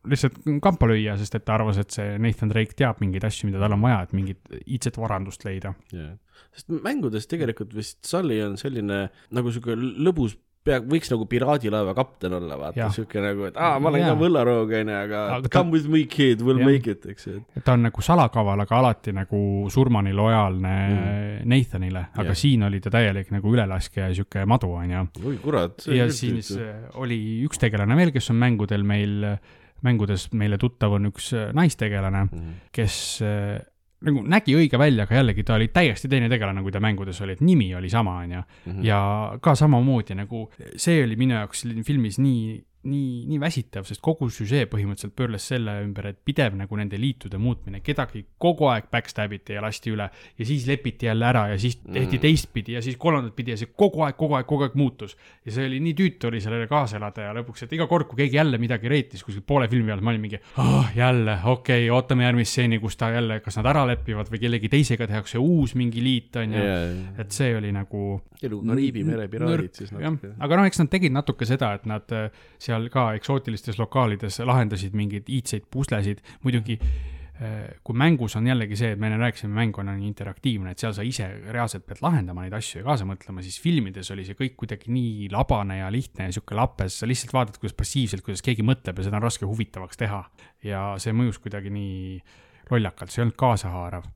lihtsalt kampa lüüa, sest et ta arvas, et see Nathan Drake teab mingeid asju, mida tal on vaja, et mingit iidset varandust leida. yeah.. sest mängudes tegelikult vist Sully on selline nagu sihuke lõbus pea, võiks nagu piraadilaeva kapten olla, vaata sihuke nagu, et aa, ma olen Jaa. ka võllaroog, onju, aga Aga ta- come with me kid, we'll Jah. make it, eks ju. ta on nagu salakaval, aga alati nagu surmani lojaalne mm. Nathanile, aga Jah. siin oli ta täielik nagu ülelaskja ja sihuke madu, onju oi kurat. ja siis äh, oli üks tegelane veel, kes on mängudel meil, mängudes meile tuttav on üks äh, naistegelane, Mhm. kes äh, nagu nägi õige välja, aga jällegi ta oli täiesti teine tegelane, kui ta mängudes oli, et nimi oli sama, onju. Mhm. ja ka samamoodi nagu see oli minu jaoks filmis nii nii, nii väsitav, sest kogu süžee põhimõtteliselt pöörles selle ümber, et pidev nagu nende liitude muutmine, kedagi kogu aeg backstab iti ja lasti üle ja siis lepiti jälle ära ja siis tehti Mm. teistpidi ja siis kolmandat pidi ja see kogu aeg, kogu aeg, kogu aeg muutus. ja see oli nii tüütu oli sellele kaasa elada ja lõpuks, et iga kord, kui keegi jälle midagi reitis kuskil poole filmi peal, ma olin mingi oh,, jälle, okei okay,, ootame järgmist stseeni, kus ta jälle, kas nad ära lepivad või kellegi teisega tehakse uus mingi liit, on ju. et see oli nagu elu Kariibi mere piraadid siis natuke., aga noh, eks nad tegid natuke seda, et nad äh, seal ka eksootilistes lokaalides lahendasid mingeid iidseid puslesid, muidugi äh, kui mängus on jällegi see, et me enne rääkisime, mäng on nii interaktiivne, et seal sa ise reaalselt pead lahendama neid asju ja kaasa mõtlema, siis filmides oli see kõik kuidagi nii labane ja lihtne ja sihuke lapes, sa lihtsalt vaatad, kuidas passiivselt, kuidas keegi mõtleb ja seda on raske huvitavaks teha. ja see mõjus kuidagi nii lollakalt, see ei olnud kaasahaarav.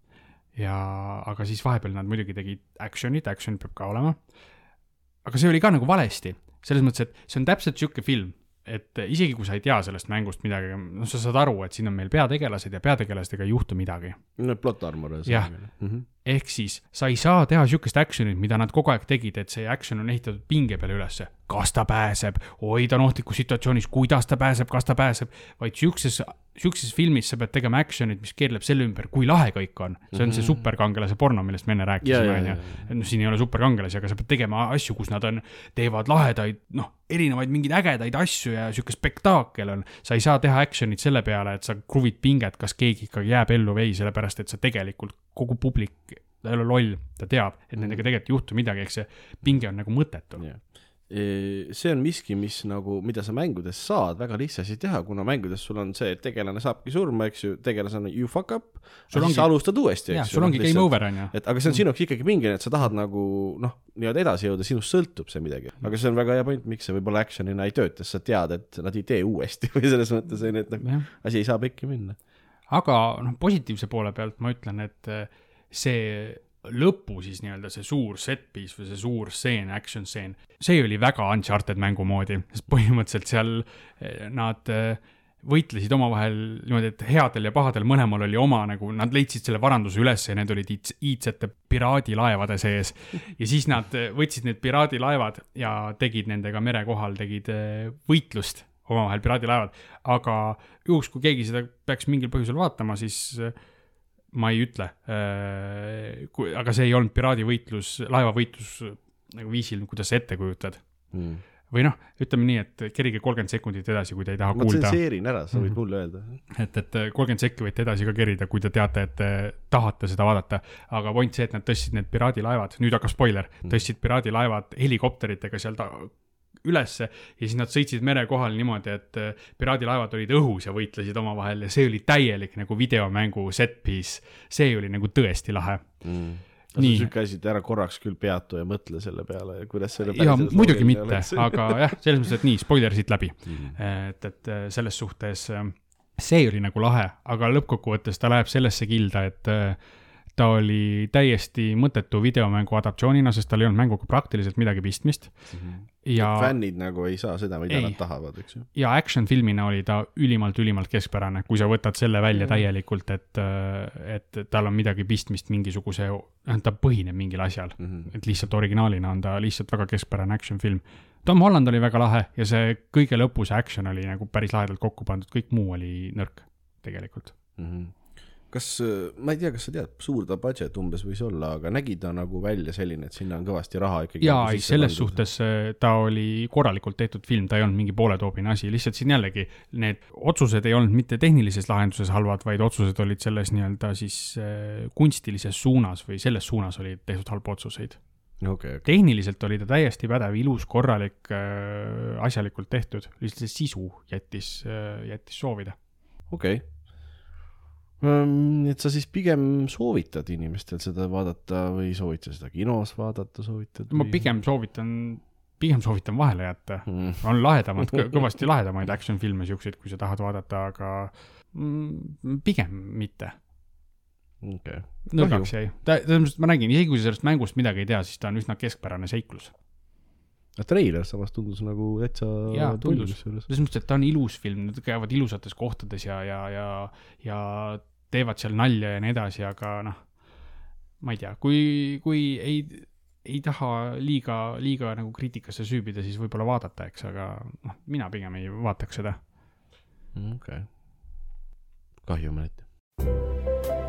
ja, aga siis vahepeal nad muidugi tegid action'it, action peab ka olema aga see oli ka nagu valesti, selles mõttes, et see on täpselt sihuke film, et isegi kui sa ei tea sellest mängust midagi, noh, sa saad aru, et siin on meil peategelased ja peategelastega ei juhtu midagi. no plot armor. Jah. -hmm. Ehk siis sa ei saa teha sihukest action'it, mida nad kogu aeg tegid, et see action on ehitatud pinge peale ülesse. kas ta pääseb, oi ta on ohtlikus situatsioonis, kuidas ta pääseb, kas ta pääseb, vaid sihukeses, sihukeses filmis sa pead tegema action'it, mis keerleb selle ümber, kui lahe kõik on. see on see Mhm. superkangelase porno, millest me enne rääkisime, ja, on ja ju. noh, siin ei ole superkangelasi, aga sa pead tegema asju, kus nad on, teevad lahedaid, noh, erinevaid mingeid ägedaid asju ja sihuke spektaakel on. sa ei saa teha action'it selle peale, et sa kruvid pinget, kas keegi ikkagi jääb ellu või ei, sellepärast et sa tegelikult, kogu publik, ta ei ole loll, ta teab, et nendega tegelikult ei juhtu midagi, eks see pinge on nagu mõttetu. Jah. see on miski, mis nagu, mida sa mängudes saad väga lihtsasti teha, kuna mängudes sul on see, et tegelane saabki surma, eks ju, tegelasena you fuck up, Sul ongi- sa alustad uuesti, eks ju. sul ongi game over, on ju. et aga see on sinu jaoks ikkagi pingeline, et sa tahad nagu noh, nii-öelda edasi jõuda, sinust sõltub see midagi. aga see on väga hea point, miks see võib-olla action'ina ei tööta, sest sa tead, et nad ei tee uuesti [LAUGHS] või selles mõttes on ju, et nagu asi ei saa pekki minna. Aga noh, positiivse poole pealt ma ütlen, et eh, see lõpu siis nii-öelda see suur set piece või see suur stseen, action stseen, see oli väga Uncharted mängu moodi, sest põhimõtteliselt seal eh, nad eh, võitlesid omavahel niimoodi, et headel ja pahadel mõlemal oli oma nagu, nad leidsid selle varanduse üles ja need olid iids- iidsete piraadilaevade sees. ja siis nad võtsid need piraadilaevad ja tegid nendega mere kohal, tegid võitlust omavahel piraadilaevad, aga juhuks, kui keegi seda peaks mingil põhjusel vaatama, siis eh, ma ei ütle, kui, aga see ei olnud piraadivõitlus, laevavõitlus nagu viisil, kuidas sa ette kujutad. Mm. või noh, ütleme nii, et kerige kolmkümmend sekundit edasi, kui te ei taha ma kuulda, tsenseerin ära, sa võid Mhm. mulle öelda. et, et kolmkümmend sekki võite edasi ka kerida, kui te teate, et te tahate seda vaadata. aga point see, et nad tõstsid need piraadilaevad, nüüd hakkab spoiler, tõstsid piraadilaevad helikopteritega seal ta ülesse ja siis nad sõitsid mere kohal niimoodi, et eh, piraadilaevad olid õhus ja võitlesid omavahel ja see oli täielik nagu videomängu set piece. see oli nagu tõesti lahe. mm. Nii. sihuke asi, et ära korraks küll peatu ja mõtle selle peale, kuidas selle ja muidugi mitte, aga jah, selles mõttes, et nii, spoiler siit läbi. Mhm. et, et äh, selles suhtes äh, see oli nagu lahe, aga lõppkokkuvõttes ta läheb sellesse kilda, et äh, ta oli täiesti mõttetu videomängu adaptatsioonina, sest tal ei olnud mänguga praktiliselt midagi pistmist ja, fännid nagu ei saa seda, mida Ei. nad tahavad, eks ju. ja action filmina oli ta ülimalt-ülimalt keskpärane, kui sa võtad selle välja täielikult, et, et tal on midagi pistmist mingisuguse, ta põhineb mingil asjal, Mhm. et lihtsalt originaalina on ta lihtsalt väga keskpärane action film. Tom Holland oli väga lahe ja see kõige lõpu see action oli nagu päris lahedalt kokku pandud, kõik muu oli nõrk tegelikult. kas, ma ei tea, kas sa tead, suur ta budget umbes võis olla, aga nägi ta nagu välja selline, et sinna on kõvasti raha ikkagi jaa, nagu ei selles pandud? suhtes äh, ta oli korralikult tehtud film, ta ei olnud mingi pooletoobine asi, lihtsalt siin jällegi need otsused ei olnud mitte tehnilises lahenduses halvad, vaid otsused olid selles nii-öelda siis äh, kunstilises suunas või selles suunas oli tehtud halbu otsuseid. okei, okei, tehniliselt oli ta täiesti pädev, ilus, korralik äh,, asjalikult tehtud, lihtsalt see sisu jättis äh,, jättis soovida. okei. nii et sa siis pigem soovitad inimestel seda vaadata või soovitad seda kinos vaadata, soovitad? ma pigem soovitan, pigem soovitan vahele jätta. mm.. on lahedamad, [LAUGHS] kõvasti lahedamaid action filme siukseid, kui sa tahad vaadata, aga mm, pigem mitte. okei, nõrgaks jäi. et ma räägin, isegi kui sa sellest mängust midagi ei tea, siis ta on üsna keskpärane seiklus. treiler samas tundus nagu täitsa tundus. kusjuures. selles mõttes, et ta on ilus film, nad käivad ilusates kohtades ja, ja, ja, ja teevad seal nalja ja nii edasi, aga noh, ma ei tea, kui, kui ei ei taha liiga, liiga nagu kriitikasse süübida, siis võib-olla vaadata, eks, aga noh, mina pigem ei vaataks seda. okei okay.. kahju mõneti.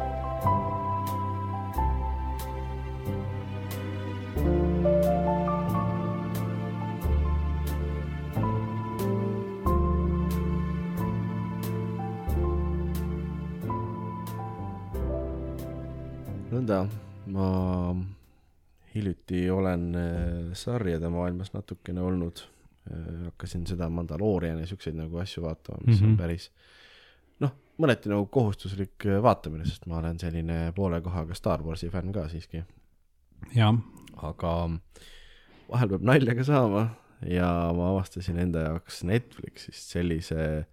nõnda, ma hiljuti olen äh, sarjade maailmas natukene olnud. hakkasin seda Mandalooriani ja siukseid nagu asju vaatama, mis mm -hmm. Mhm. on päris noh, mõneti nagu kohustuslik äh, vaatamine, sest ma olen selline poole kohaga Star Warsi fänn ka siiski, jah, aga vahel peab nalja ka saama ja ma avastasin enda jaoks Netflixist sellise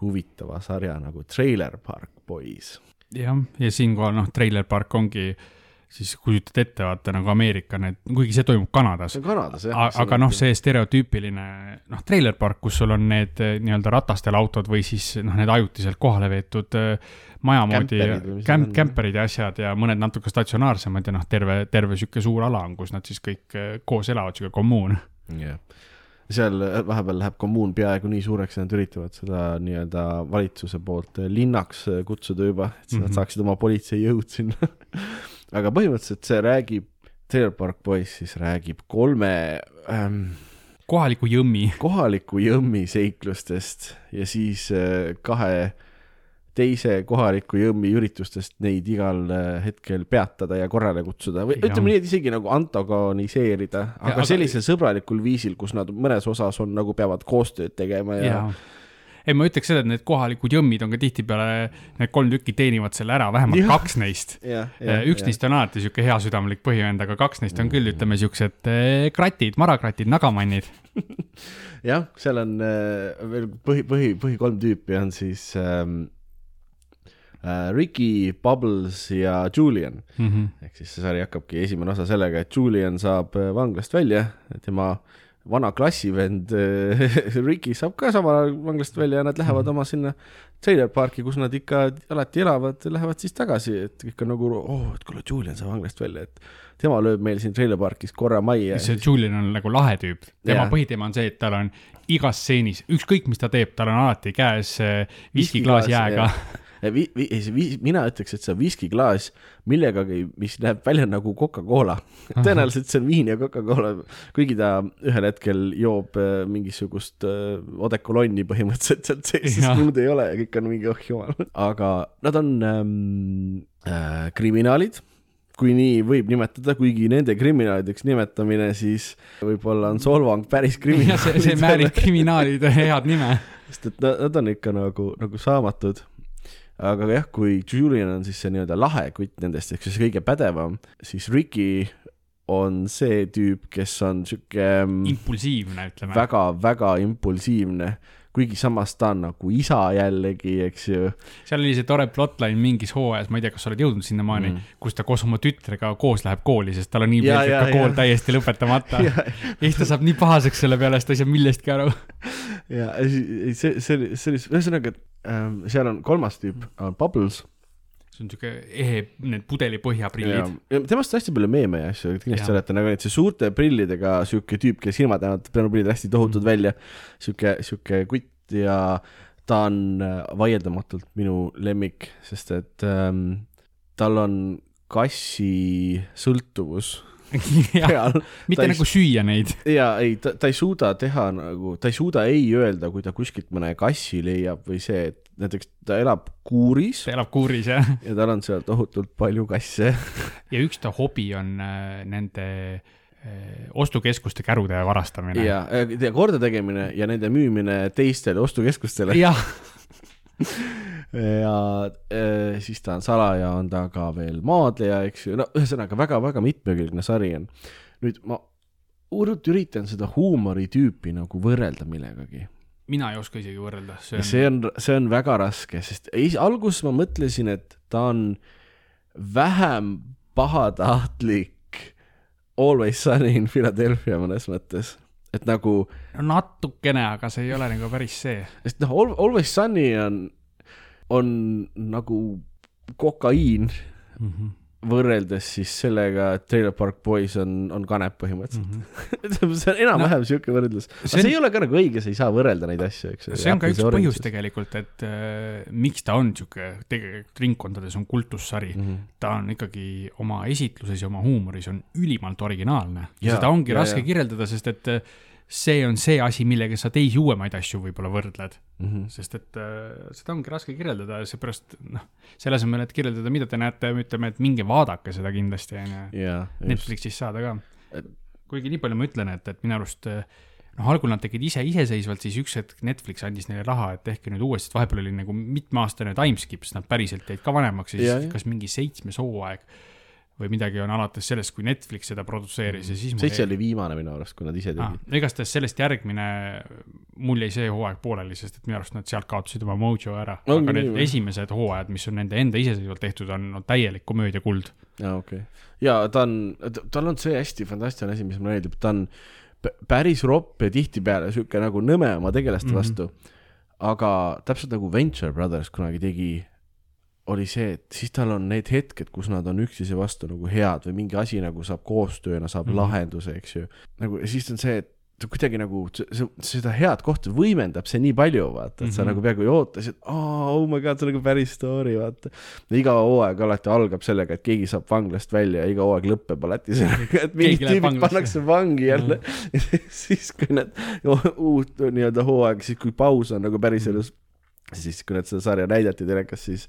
huvitava sarja nagu Trailer Park Boys. jah, ja siinkohal noh, Trailer Park ongi siis kujutad ette, vaata nagu Ameerika need, kuigi see toimub Kanadas see on Kanadas jah. aga noh, see stereotüüpiline noh, treiler park, kus sul on need eh, nii-öelda ratastel autod või siis noh, need ajutiselt kohale veetud eh, maja moodi kämp- kämperid ja asjad ja mõned natuke statsionaarsemad ja noh, terve, terve sihuke suur ala on, kus nad siis kõik eh, koos elavad, sihuke kommuun. jah, seal äh, vahepeal läheb kommuun peaaegu nii suureks, et nad üritavad seda nii-öelda valitsuse poolt äh, linnaks äh, kutsuda juba, et mm -hmm. Nad saaksid oma politseijõud sinna. [LAUGHS] aga põhimõtteliselt see räägib, Trailer Park Boys siis räägib kolme ähm, kohaliku jõmmi. kohaliku jõmmi seiklustest ja siis äh, kahe teise kohaliku jõmmi üritustest neid igal äh, hetkel peatada ja korrale kutsuda või Jah. ütleme nii, et isegi nagu antagoniseerida, aga, aga- sellisel sõbralikul viisil, kus nad mõnes osas on nagu peavad koostööd tegema ja, ja. ei, ma ütleks seda, et need kohalikud jõmmid on ka tihtipeale, need kolm tükki teenivad selle ära, vähemalt Jah. kaks neist. [LAUGHS] ja, üks neist on alati sihuke heasüdamlik põhivend, aga kaks neist on küll, ütleme siuksed eh, kratid, marakratid, nagamannid. [LAUGHS] jah, seal on äh, veel põhi, põhi, põhi kolm tüüpi on siis ähm, äh, Ricky, Bubbles ja Julian. ehk siis see sari hakkabki esimene osa sellega, et Julian saab äh, vanglast välja, tema vana klassivend äh, [LAUGHS] Ricky saab ka samal ajal vanglast välja ja nad lähevad oma sinna trailer parki, kus nad ikka alati elavad, lähevad siis tagasi, et kõik on nagu, oh, et kuule, Julian saab vanglast välja, et tema lööb meil siin trailer parkis korra majja. see Julian on nagu lahe tüüp, tema Jaa. põhiteema on see, et tal on igas stseenis, ükskõik mis ta teeb, tal on alati käes viskiklaas jääga. [LAUGHS] Vi, vi, see vi, mina ütleks, et see on viskiklaas millegagi, mis näeb välja nagu Coca-Cola. tõenäoliselt see on viin ja Coca-Cola, kuigi ta ühel hetkel joob äh, mingisugust äh, odekolonni põhimõtteliselt sealt sees, sest muud ei ole ja kõik on mingi oh jumal. aga nad on ähm, äh, kriminaalid kui nii võib nimetada, kuigi nende kriminaalideks nimetamine siis võib-olla on solvang päris [LAUGHS] ja see, see kriminaalidele määrib kriminaalide head nime. sest et nad, nad on ikka nagu, nagu saamatud. Aga jah, kui Julian on siis see nii-öelda lahe kutt nendest, ehk siis kõige pädevam, siis Ricky on see tüüp, kes on sihuke impulsiivne, ütleme. väga-väga impulsiivne, kuigi samas ta on nagu isa jällegi, eks ju. seal oli see tore plotline mingis hooajas, ma ei tea, kas sa oled jõudnud sinnamaani Mm. mm., kus ta koos oma tütrega koos läheb kooli, sest tal on nii ja, ka kool ja. täiesti lõpetamata. ja, ja siis ta saab nii pahaseks selle peale, sest ta ei saa millestki aru. ja see, see, see oli, ühesõnaga, ähm, seal on kolmas tüüp, on Bubbles see on siuke ehe, need pudelipõhjaprillid. ja temast hästi palju meeme ja asju, kindlasti olete nagu see suurte prillidega sihuke tüüp, kes silmad näevad prillid hästi tohutud mm. välja. sihuke, sihuke kutt ja ta on äh, vaieldamatult minu lemmik, sest et ähm, tal on kassi sõltuvus [LAUGHS] peal mitte Ta ei- nagu süüa neid. ja ei, ta, ta ei suuda teha nagu, ta ei suuda ei öelda, kui ta kuskilt mõne kassi leiab või see, et näiteks ta elab kuuris ta elab kuuris jah. [LAUGHS] ja tal on seal tohutult palju kasse ja üks ta hobi on äh, nende äh, ostukeskuste kärude varastamine. ja, ja kordategemine ja nende müümine teistele ostukeskustele jah, [LAUGHS] ja äh, siis ta on salaja, on ta ka veel maadleja, eks ju, no ühesõnaga väga-väga mitmekülgne sari on. nüüd ma hullult üritan seda huumoritüüpi nagu võrrelda millegagi mina ei oska isegi võrrelda, on, see on, see on väga raske, sest alguses ma mõtlesin, et ta on vähem pahatahtlik Always Sunny in Philadelphia mõnes mõttes, et nagu no natukene, aga see ei ole nagu päris see. sest noh, Always Sunny on, on nagu kokaiin, Mhm. võrreldes siis sellega, et Trailer Park Boys on, on kanep põhimõtteliselt mm. -hmm. see on enam-vähem no, sihuke võrdlus. aga see on- see ei ole ka nagu õige, sa ei saa võrrelda neid asju, eks see on ka üks põhjus. tegelikult, et äh, miks ta on sihuke, tegelikult ringkondades on kultussari mm. -hmm. ta on ikkagi oma esitluses ja oma huumoris on ülimalt originaalne ja Jaa, seda ongi jaa, raske jaa. kirjeldada, sest et äh, see on see asi, millega sa teisi uuemaid asju võib-olla võrdled, Mhm. sest et äh, seda ongi raske kirjeldada ja seepärast noh, selle asemel, et kirjeldada, mida te näete, ütleme, et minge vaadake seda kindlasti, onju. jaa, just. Netflixis saada ka Et-. kuigi nii palju ma ütlen, et, et minu arust eh, noh, algul nad tegid ise iseseisvalt, siis üks hetk Netflix andis neile raha, et tehke nüüd uuesti, sest vahepeal oli nagu mitmeaastane timeskip, sest nad päriselt jäid ka vanemaks ja siis jah. kas mingi seitsmes hooaeg või midagi on alates sellest, kui Netflix seda produtseeris ja siis seitse oli viimane minu arust, kui nad ise ah, tegid. igastahes sellest järgmine, mul jäi see hooaeg pooleli, sest et minu arust nad sealt kaotasid oma mojo ära. Ongi aga nii need või? esimesed hooajad, mis on nende enda iseseisvalt tehtud, on no, täielik komöödia kuld. aa, okei okay.. ja ta on, tal on see hästi fantastiline asi, mis mulle meeldib, ta on päris ropp ja tihtipeale sihuke nagu nõme oma tegelaste vastu mm. -hmm. aga täpselt nagu Venture Brothers kunagi tegi, oli see, et siis tal on need hetked, kus nad on üksteise vastu nagu head või mingi asi nagu saab koostööna, saab mm. -hmm. lahenduse, eks ju. nagu ja siis on see, et ta kuidagi nagu seda head kohta võimendab see nii palju, vaata, et mm -hmm. sa Mhm. nagu peaaegu ei oota, siis, et oh, oh my god, see on nagu päris story, vaata. iga hooaeg alati algab sellega, et keegi saab vanglast välja ja iga hooaeg lõpeb alati sellega, et mingid tüübid pannakse vangi jälle. [LAUGHS] siis, kui need uut nii-öelda hooaeg, siis kui paus on nagu päriselus, siis kui nad seda sarja näidati telekas, siis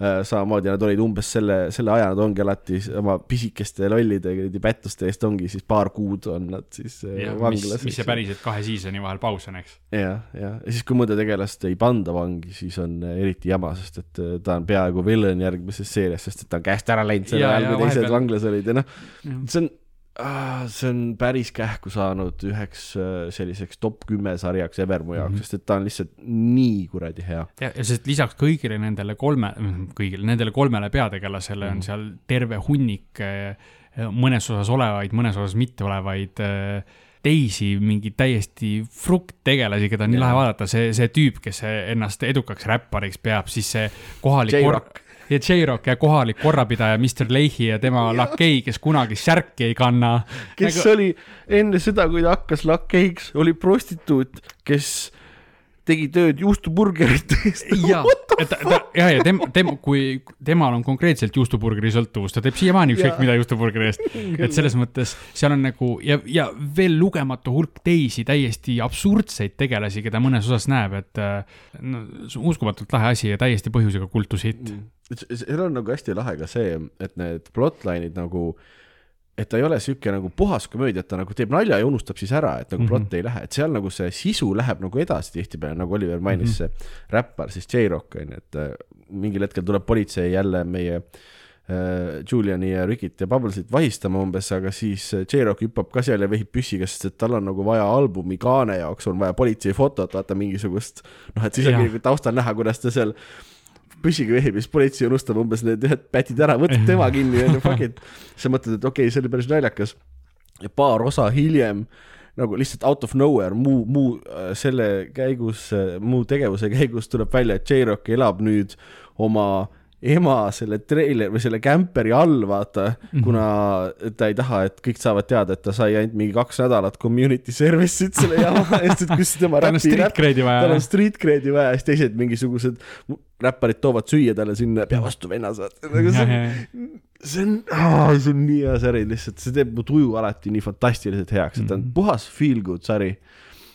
äh, samamoodi nad olid umbes selle, selle aja nad ongi alati oma pisikeste lollide kuradi pättuste eest ongi siis paar kuud on nad siis äh, mis, vanglas. mis see päriselt kahe season'i vahel paus on, eks. jah, ja siis, kui mõnda tegelast ei panda vangi, siis on äh, eriti jama, sest et äh, ta on peaaegu villain järgmises seerias, sest et ta on käest ära läinud sel ajal, kui teised vanglas olid ja noh, see on, see on päris kähku saanud üheks äh, selliseks top kümme sarjaks ever mu jaoks mm, Mhm. -hmm. sest et ta on lihtsalt nii kuradi hea. ja, ja sest lisaks kõigile nendele kolme, kõigile nendele kolmele peategelasele Mhm. on seal terve hunnik eh, mõnes osas olevaid, mõnes osas mitte olevaid eh, teisi mingeid täiesti frukttegelasi, keda on nii lahe vaadata, see, see tüüp, kes ennast edukaks räppariks peab, siis see kohalik J-Rock. Ja J-Rock ja kohalik korrapidaja Mr Leahy ja tema lakei, kes kunagi särki ei kanna. kes nagu... oli enne seda, kui ta hakkas lakeiks, oli prostituut, kes tegi tööd juustuburgerite eest. [LAUGHS] ja, et ta, ja, ja tem-, tem-, kui temal on konkreetselt juustuburgeri sõltuvus, ta teeb siiamaani ükskõik mida juustuburgeri eest. [LAUGHS] et selles mõttes seal on nagu ja, ja veel lugematu hulk teisi täiesti absurdseid tegelasi, keda mõnes osas näeb, et äh, no uskumatult lahe asi ja täiesti põhjusega kultushitt. Seal on nagu hästi lahe ka see, et need plotline'id nagu, et ta ei ole sihuke nagu puhas komöödia, et ta nagu teeb nalja ja unustab siis ära, et nagu mm Mhm. -hmm. plott ei lähe, et seal nagu see sisu läheb nagu edasi tihtipeale, nagu Oliver mainis mm, -hmm. see räppar siis J-Rock on ju, et äh, mingil hetkel tuleb politsei jälle meie äh, Juliani ja Rickit ja Bubblesit vahistama umbes, aga siis äh, J-Rock hüppab ka seal ja vehib püssiga, sest et tal on nagu vaja albumi kaane jaoks on vaja politseifotot, vaata mingisugust noh, et siis nagu taustal näha, kuidas ta seal püssiga ja siis politsei unustab umbes need ühed pätid ära, võtab [LAUGHS] tema kinni onju, fuck it. sa mõtled, et okei okay,, see oli päris naljakas. ja paar osa hiljem nagu lihtsalt out of nowhere muu, muu äh, selle käigus, muu tegevuse käigus tuleb välja, et J-Rock elab nüüd oma ema selle treiler või selle kämperi all, vaata mm. -hmm. kuna ta ei taha, et kõik saavad teada, et ta sai ainult mingi kaks nädalat community service'it selle jama [LAUGHS] eest, et kus tema tal on street cred'i tal vaja on. street cred'i vaja ja siis teised mingisugused räpparid toovad süüa talle sinna, pea vastu vennas, vaata. nagu see on, see on, see on nii hea sari lihtsalt, see teeb mu tuju alati nii fantastiliselt heaks, et ta on Mhm. puhas feel good sari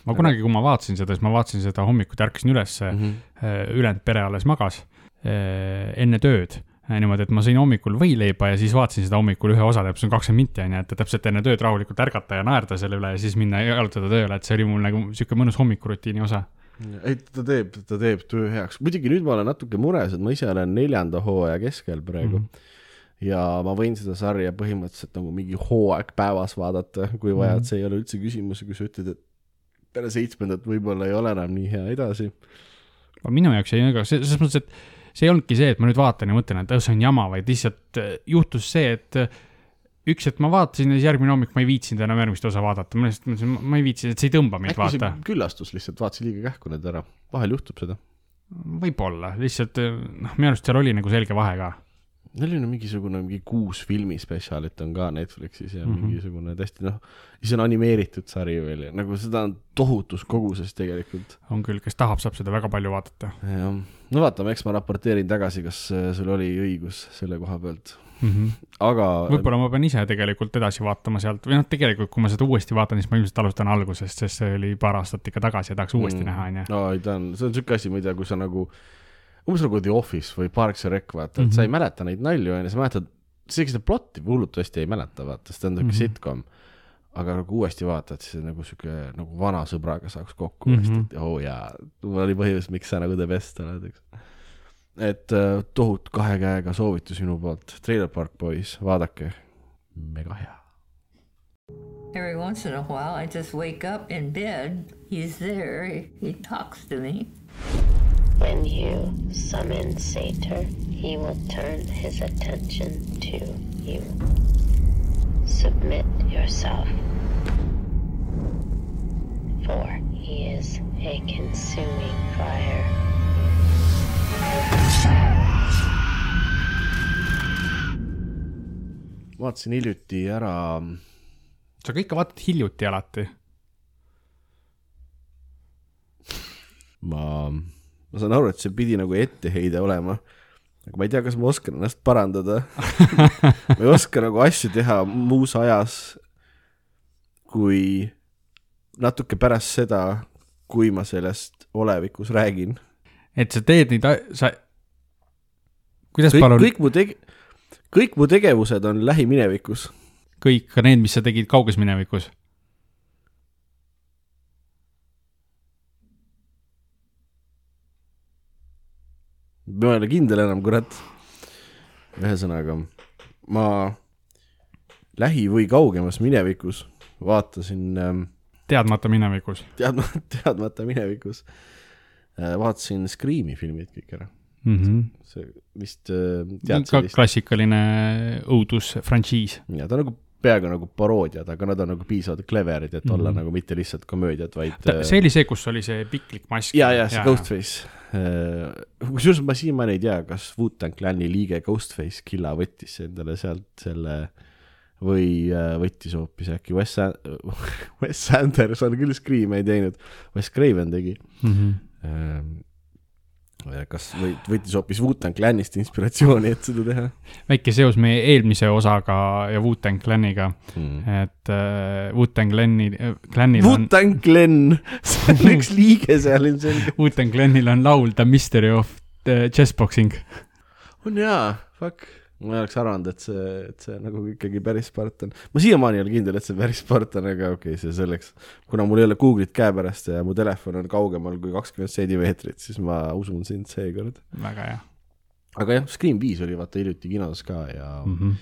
ma kunagi, kui ma vaatasin seda, siis ma vaatasin seda hommikuti, ärkasin ülesse mm. mm -hmm. -hmm. ülejäänud pere alles magas eh, enne tööd. niimoodi, et ma sõin hommikul võileiba ja siis vaatasin seda hommikul ühe osa, täpselt on kakskümmend minti onju, et täpselt enne tööd rahulikult ärgata ja naerda selle üle ja siis minna jalutada tööle, et see oli mul nagu sihuke mõnus hommikurutiini osa. ei, ta teeb, ta teeb töö heaks, muidugi nüüd ma olen natuke mures, et ma ise olen neljanda hooaja keskel praegu mm. Mhm. -hmm. ja ma võin seda sarja põhimõtteliselt nagu mingi hooaeg päevas vaadata, kui vaja, Mhm. et see ei ole üldse küsimus, kui sa ütled, et peale seitsmendat võib-olla ei ole enam nii hea edasi. minu jaoks jäi nagu see- selles mõttes, et see ei olnudki see, et ma nüüd vaatan ja mõtlen, et oh, see on jama, vaid lihtsalt eh, juhtus see, et eh, üks hetk ma vaatasin ja siis järgmine hommik ma ei viitsinud enam järgmist osa vaadata, ma lihtsalt mõtlesin, ma ei viitsi, et see ei tõmba mind, äkki vaata. küllastus lihtsalt, vaatasin liiga kähku need ära, vahel juhtub seda. võib-olla, lihtsalt eh, noh, minu arust seal oli nagu selge vahe ka. Neil on mingisugune mingi kuus filmispetsialit on ka Netflixis ja mm. -hmm. mingisugune täiesti noh, siis on animeeritud sari veel ja nagu seda on tohutus koguses tegelikult. on küll, kes tahab, saab seda väga palju vaadata jah, no vaatame, eks ma raporteerin tagasi, kas äh, sul oli õigus selle koha pealt, mm. -hmm. aga võib-olla ma pean ise tegelikult edasi vaatama sealt või noh, tegelikult kui ma seda uuesti vaatan, siis ma ilmselt alustan algusest, sest see oli paar aastat ikka tagasi ja tahaks uuesti Mm. näha, onju. no ei ta on, see on siuke asi, mida, kui sa nagu, umbes nagu The Office või Parks ja Rec, vaata, et Mhm. sa ei mäleta neid nalju, onju, sa mäletad, isegi seda plotti hullult hästi ei mäleta, vaata, sest ta on niuke Mhm. sitcom. aga nagu uuesti vaatad, siis on nagu siuke, nagu vana sõbraga saaks kokku Mhm. uuesti, et oo jaa, mul oli põhjus, miks sa nagu the best oled, eks. et äh, tohutu kahe käega soovitus minu poolt, Trailer Park Boys, vaadake, mega hea. Every once in a while, I just wake up in bed. He's there. He, he talks to me. When you summon Satyr, he will turn his attention to you. Submit yourself. For he is a consuming fire. vaatasin hiljuti ära sa kõike vaatad hiljuti alati. ma, ma saan aru, et see pidi nagu etteheide olema, aga ma ei tea, kas ma oskan ennast parandada. [LAUGHS] ma ei oska nagu asju teha muus ajas kui natuke pärast seda, kui ma sellest olevikus räägin. et sa teed neid, sa, kuidas kõik, palun, kõik mu teg-, kõik mu tegevused on lähiminevikus. kõik, ka need, mis sa tegid kauges minevikus? Ma ei ole kindel enam, kurat. ühesõnaga, ma lähi- või kaugemas minevikus vaatasin ähm, teadmata minevikus teadma, [LAUGHS] teadmata minevikus äh, vaatasin Scream'i filmid kõik ära. mm. -hmm. see vist äh, tead sellist, klassikaline õudusfrantsiis. ja ta nagu peaaegu nagu paroodiad, aga nad on nagu piisavalt clever'id, et mm -hmm. olla nagu mitte lihtsalt komöödiad, vaid äh, see oli see, kus oli see piklik mask. ja, ja see Ghostface. kusjuures ma siiamaani ei tea, kas Wu-Tang Clani liige Ghostface Killa võttis endale sealt selle või äh, võttis hoopis äkki Wes, [LAUGHS] Wes Anderson küll Scream'i ei teinud, Wes Craven tegi. mm. -hmm. Kas võttis hoopis Wu-Tang Clanist inspiratsiooni, et seda teha väike seos meie eelmise osaga ja Wu-Tang Claniga, mm.? et äh, Wu-Tang Clani, Clanil on, Wu-Tang Clan, [LAUGHS] see on üks liige seal ilmselgelt. Wu-Tang Clanil on laul The Mystery of the Chessboxing. on jaa, fuck. Ma ei oleks arvanud, et see, et see nagu ikkagi päris Spartan. ma siiamaani ei ole kindel, et see päris Spartan, aga okei okay,, see selleks. kuna mul ei ole Google'it käepärast ja mu telefon on kaugemal kui kakskümmend sentimeetrit, siis ma usun sind seekord. väga hea aga jah, Scream viis oli vaata hiljuti kinos ka ja mm mm. -hmm.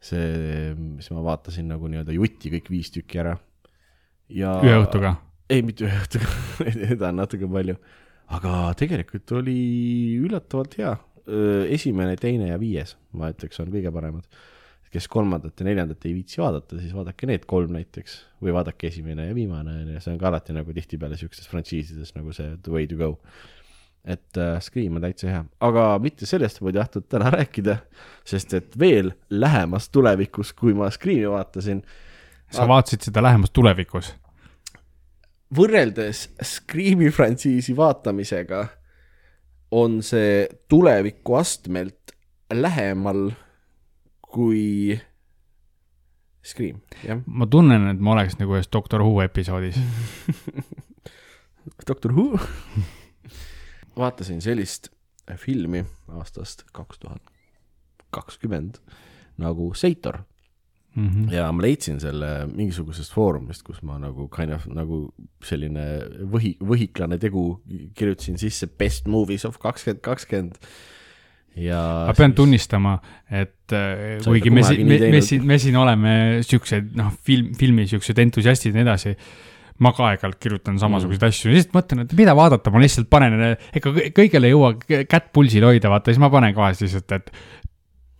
see, mis ma vaatasin nagu nii-öelda jutti kõik viis tükki ära. ja ühe õhtuga. ei, mitte ühe õhtuga, [LAUGHS] seda on natuke palju. aga tegelikult oli üllatavalt hea. esimene, teine ja viies, ma ütleks, on kõige paremad. kes kolmandat ja neljandat ei viitsi vaadata, siis vaadake need kolm näiteks või vaadake esimene ja viimane, on ju, see on ka alati nagu tihtipeale siukestes frantsiisides nagu see the way to go. et äh, Scream on täitsa hea, aga mitte sellest ma ei tahtnud täna [LAUGHS] rääkida, sest et veel lähemas tulevikus, kui ma Scream'i vaatasin, sa vaatasid seda lähemas tulevikus. võrreldes Scream'i frantsiisi vaatamisega on see tuleviku astmelt lähemal kui Scream, jah. ma tunnen, et ma oleks nagu ühes Doctor Who episoodis. [LAUGHS] Doctor Who. vaatasin sellist filmi aastast kaks tuhat kakskümmend nagu Seitor Mm -hmm. ja ma leidsin selle mingisugusest foorumist, kus ma nagu kind of nagu selline võhi, võhiklane tegu kirjutasin sisse best movies of kakskümmend kakskümmend. ja ma pean tunnistama, et äh, kuigi ei me me, me siin, me siin oleme siuksed noh, film, filmi siuksed entusiastid ja nii edasi. ma ka aeg-ajalt kirjutan samasuguseid mm. asju, lihtsalt mõtlen, et mida vaadata, ma lihtsalt panen, ega kõ- kõigele ei jõua kätt pulsil hoida, vaata, siis ma panen vahest lihtsalt, et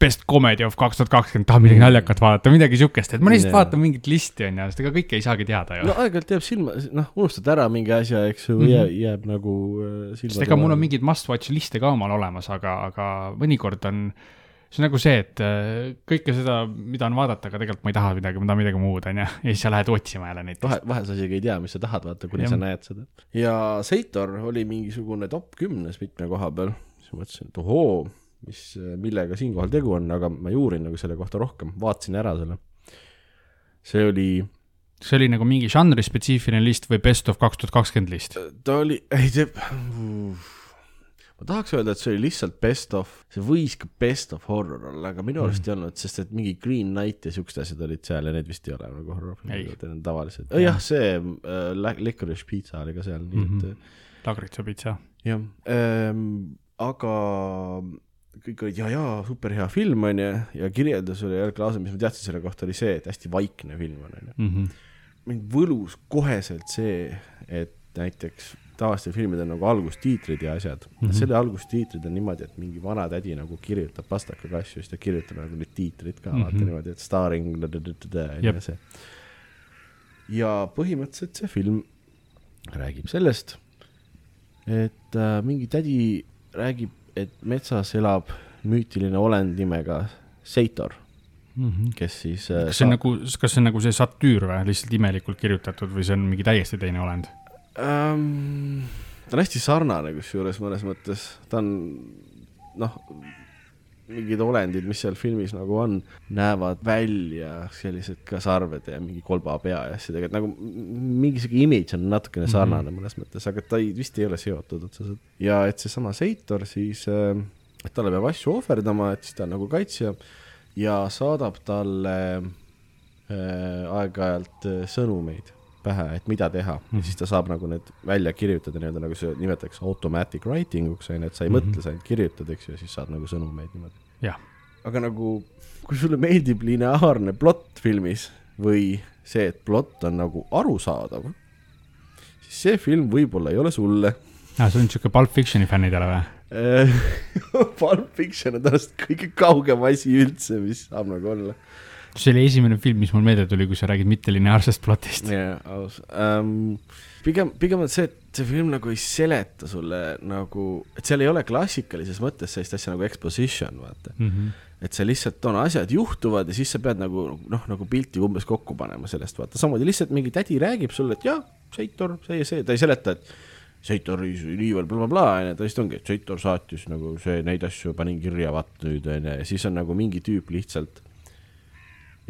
best comedy of kaks tuhat kakskümmend, tahan midagi naljakat vaadata, midagi siukest, et ma lihtsalt vaatan mingit listi on ju, sest ega kõike ei saagi teada ju no aeg-ajalt jääb silma, noh, unustad ära mingi asja, eks ju mm. -hmm. jääb, jääb nagu äh, silma. sest ega mul on mingeid must watch liste ka omal olemas, aga, aga mõnikord on see on nagu see, et äh, kõike seda, mida on vaadata, aga tegelikult ma ei taha midagi, ma tahan midagi muud, onju. ja siis sa lähed otsima jälle neid. vahe, vahel sa isegi ei tea, mis sa tahad vaata, kuni Jah. sa näed seda. ja Seitor oli mingisugune top kümnes mitme koha peal, siis mõtlesin, et ohoo, mis, millega siinkohal tegu on, aga ma ei uurinud nagu selle kohta rohkem, vaatasin ära selle. see oli, see oli nagu mingi žanri spetsiifiline list või best of kaks tuhat kakskümmend list. ta oli, ei see, ma tahaks öelda, et see oli lihtsalt best of, see võis ka best of horror olla, aga minu arust ei olnud, sest et mingi Green Knight ja siuksed asjad olid seal ja need vist ei ole nagu horror filmid, need on tavalised. jah, see äh, Licorice Pizza oli ka seal, nii et Mhm. lagritsa pitsa. jah ähm,, aga kõik olid ja, ja super hea film onju ja kirjeldus oli jälle klaas, mis ma teadsin selle kohta, oli see, et hästi vaikne film on onju. Mhm. mind võlus koheselt see, et näiteks tavalistel filmidel on nagu algustiitrid ja asjad mm. -hmm. selle algustiitrid on niimoodi, et mingi vanatädi nagu kirjutab pastakaga asju, siis ta kirjutab nagu need tiitrid ka mm, -hmm. vaata Mhm. niimoodi, et starring ja Jep. see. ja põhimõtteliselt see film räägib sellest, et äh, mingi tädi räägib, et metsas elab müütiline olend nimega Seitor, kes siis äh, kas see on nagu, kas see on nagu see satüür või, lihtsalt imelikult kirjutatud või see on mingi täiesti teine olend? ähm, ta on hästi sarnane kusjuures mõnes mõttes, ta on noh, mingid olendid, mis seal filmis nagu on, näevad välja sellised ka sarvede ja mingi kolba pea ja asjadega, et nagu mingi sihuke image on natukene sarnane mm -hmm. mõnes mõttes, aga ta ei, vist ei ole seotud otseselt. ja et seesama Seitor siis äh,, et talle peab asju ohverdama, et siis ta on nagu kaitsja ja saadab talle äh, aeg-ajalt äh, sõnumeid pähe, et mida teha mm, -hmm. siis ta saab nagu need välja kirjutada nii-öelda nagu see nimetatakse automatic writing uks on ju, et sa ei mm -hmm. mõtle, sa ainult kirjutad, eks ju, ja siis saad nagu sõnumeid niimoodi. aga nagu, kui sulle meeldib lineaarne plott filmis või see, et plott on nagu arusaadav, siis see film võib-olla ei ole sulle. see on siuke Pulp Fictioni fännidele või? [LAUGHS] Pulp Fiction on tõenäoliselt kõige kaugem asi üldse, mis saab nagu olla. See oli esimene film, mis mul meelde tuli, kui sa räägid mittelineaarsest plotist. jaa, aus um,. pigem, pigem on see, et see film nagu ei seleta sulle nagu, et seal ei ole klassikalises mõttes sellist asja nagu exposition, vaata. Mhm. et see lihtsalt on, asjad juhtuvad ja siis sa pead nagu noh, nagu pilti umbes kokku panema sellest, vaata, samamoodi lihtsalt mingi tädi räägib sulle, et jah, Seitor, see ja see, ta ei seleta, et Seitori niivõrd blablabla, onju, ta lihtsalt ongi, et Seitor saatis nagu see, neid asju panin kirja, vaat nüüd onju, ja siis on nagu mingi tüüp lihtsalt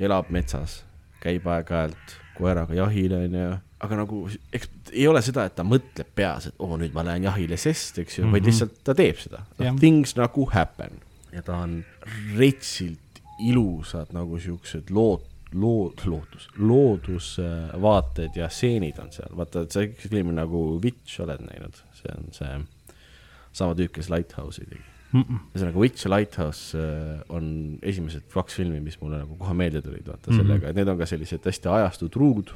elab metsas, käib aeg-ajalt koeraga jahil onju, aga nagu eks ei ole seda, et ta mõtleb peas, et oo, nüüd ma lähen jahile, sest, eks ju mm, -hmm. vaid lihtsalt ta teeb seda Jah.. Things nagu happen ja ta on retsilt ilusad nagu siuksed lood, lood, lootus, loodusvaated ja stseenid on seal, vaata, et see film nagu Witch oled näinud, see on see sama tüüp, kes Lighthouse'i tegi. Ühesõnaga Witch ja Lighthouse äh, on esimesed kaks filmi, mis mulle nagu kohe meelde tulid, vaata mm -hmm. sellega, et need on ka sellised hästi ajastu truud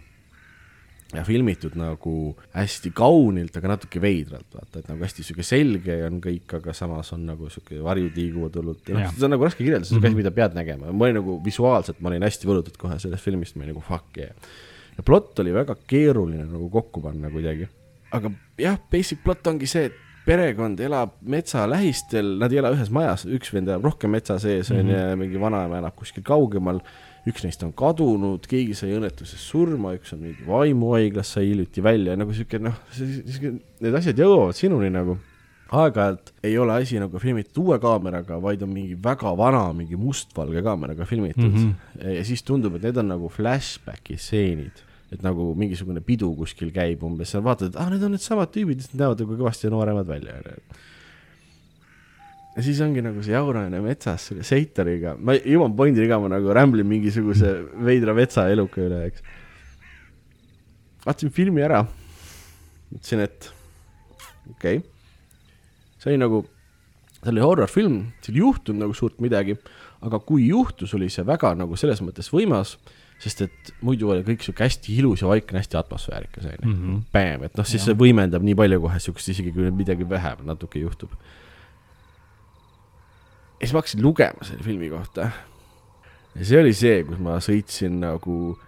ja filmitud nagu hästi kaunilt, aga natuke veidralt, vaata, et nagu hästi sihuke selge on kõik, aga samas on nagu sihuke varjud liiguvad hullult ja noh seda on nagu raske kirjeldada, see on asi, mida pead nägema, ma olin nagu visuaalselt, ma olin hästi võlutud kohe sellest filmist, ma olin nagu fuck yeah. ja plott oli väga keeruline nagu kokku panna kuidagi, aga jah, basic plott ongi see, et perekond elab metsa lähistel, nad ei ela ühes majas, üks vend elab rohkem metsa sees onju mm -hmm. ja mingi vanaema elab kuskil kaugemal. üks neist on kadunud, keegi sai õnnetuses surma, üks on mingi vaimuhaiglas, sai hiljuti välja, nagu siuke noh, need asjad jõuavad sinuni nagu. aeg-ajalt ei ole asi nagu filmitud uue kaameraga, vaid on mingi väga vana, mingi mustvalge kaameraga filmitud mm. -hmm. ja siis tundub, et need on nagu flashbacki stseenid et nagu mingisugune pidu kuskil käib umbes, sa vaatad, et ah, need on needsamad tüübid, kes näevad nagu kõvasti nooremad välja, onju. ja siis ongi nagu see jauramine metsas selle Seitoriga, ma jõuan pointini ka, ma nagu rämblin mingisuguse veidra metsaeluka üle, eks. vaatasin filmi ära, mõtlesin, et okei okay., see oli nagu, see oli horror-film, seal ei juhtunud nagu suurt midagi, aga kui juhtus, oli see väga nagu selles mõttes võimas, sest et muidu oli kõik sihuke hästi ilus ja vaikne, hästi atmosfäärikas onju mm -hmm.. Bam, et noh, siis see võimendab nii palju kohe siukest, isegi kui midagi vähem natuke juhtub. ja siis ma hakkasin lugema selle filmi kohta. ja see oli see, kus ma sõitsin nagu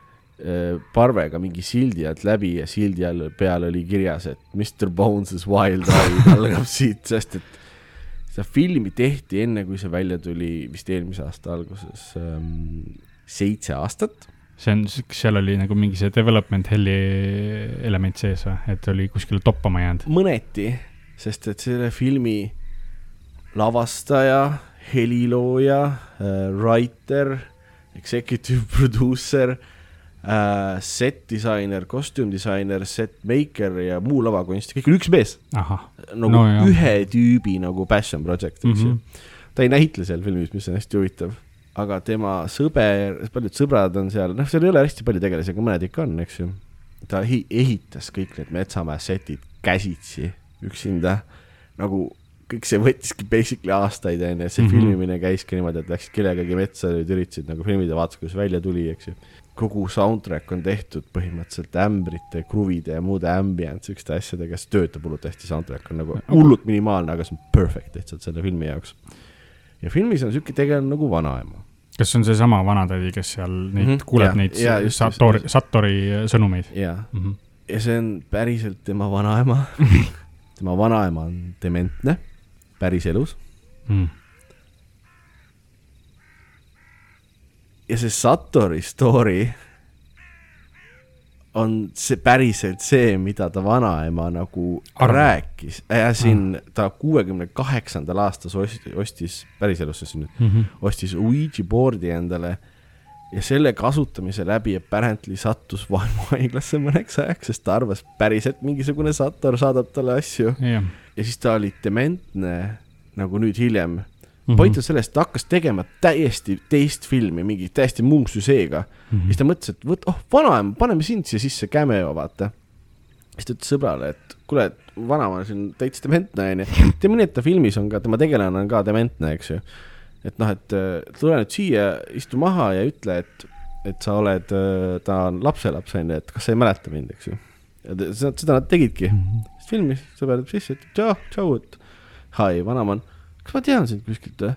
äh, parvega mingi sildi alt läbi ja sildi all peal oli kirjas, et Mr Bones's Wild Ride [LAUGHS] algab siit, sest et seda filmi tehti enne, kui see välja tuli vist eelmise aasta alguses ähm, seitse aastat. See on, seal oli nagu mingi see development hell'i element sees või, et oli kuskile toppama jäänud. mõneti, sest et selle filmi lavastaja, helilooja äh,, writer, executive [LAUGHS] producer äh,, set disainer, kostuumdisainer, set maker ja muu lavakunst, kõik on üks mees. nagu No jah. ühe tüübi nagu passion project, eks ju Mhm. ta ei näitle seal filmis, mis on hästi huvitav, aga tema sõber, paljud sõbrad on seal, noh, seal ei ole hästi palju tegelasi, aga mõned ikka on, eks ju. ta ehi- ehitas kõik need Metsamäe setid käsitsi üksinda, nagu kõik see võttiski basically aastaid, onju, see mm. -hmm. filmimine käiski niimoodi, et läksid kellegagi metsa, üritasid nagu filmida, vaatasid, kuidas välja tuli, eks ju. kogu soundtrack on tehtud põhimõtteliselt ämbrite, kruvide ja muude ambient siukeste asjadega, see töötab hullult hästi, soundtrack on nagu hullult minimaalne, aga see on perfect lihtsalt selle filmi jaoks. ja filmis on siuke tegelane nagu vanaema. Kas see on seesama vanatädi, kes seal neid mm -hmm, kuuleb jaa, neid jaa, just, Satori. Satori sõnumeid jaa, mm? -hmm. ja see on päriselt tema vanaema. [LAUGHS] tema vanaema on dementne, päriselus. Mm. ja see Satori story on see päriselt see, mida ta vanaema nagu Arvab. rääkis ja siin ta kuuekümne kaheksandal aastas ostis, ostis päriselus siis nüüd Mm -hmm. ostis Ouija board'i endale ja selle kasutamise läbi apparently sattus vaimuhaiglasse mõneks ajaks, sest ta arvas päriselt mingisugune Sator saadab talle asju jah. ja siis ta oli dementne nagu nüüd hiljem mm. -hmm. point on selles, et ta hakkas tegema täiesti teist filmi, mingi täiesti muu süžeega mm. -hmm. siis ta mõtles, et võt-, oh vanaema, paneme sind siia sisse cameo, vaata. siis ta ütles sõbrale, et kuule, vanaema on siin täitsa dementne onju, teeme nii, et ta filmis on ka, tema tegelane on ka dementne, eks ju. et noh, et äh, tule nüüd siia, istu maha ja ütle, et, et sa oled, ta on lapselaps onju, et kas sa ei mäleta mind, eks ju. seda, nad tegidki mm. -hmm. filmis sõber tuleb sisse, ütleb tšau, tšau, et hi, vanaema, kas ma tean sind kuskilt või?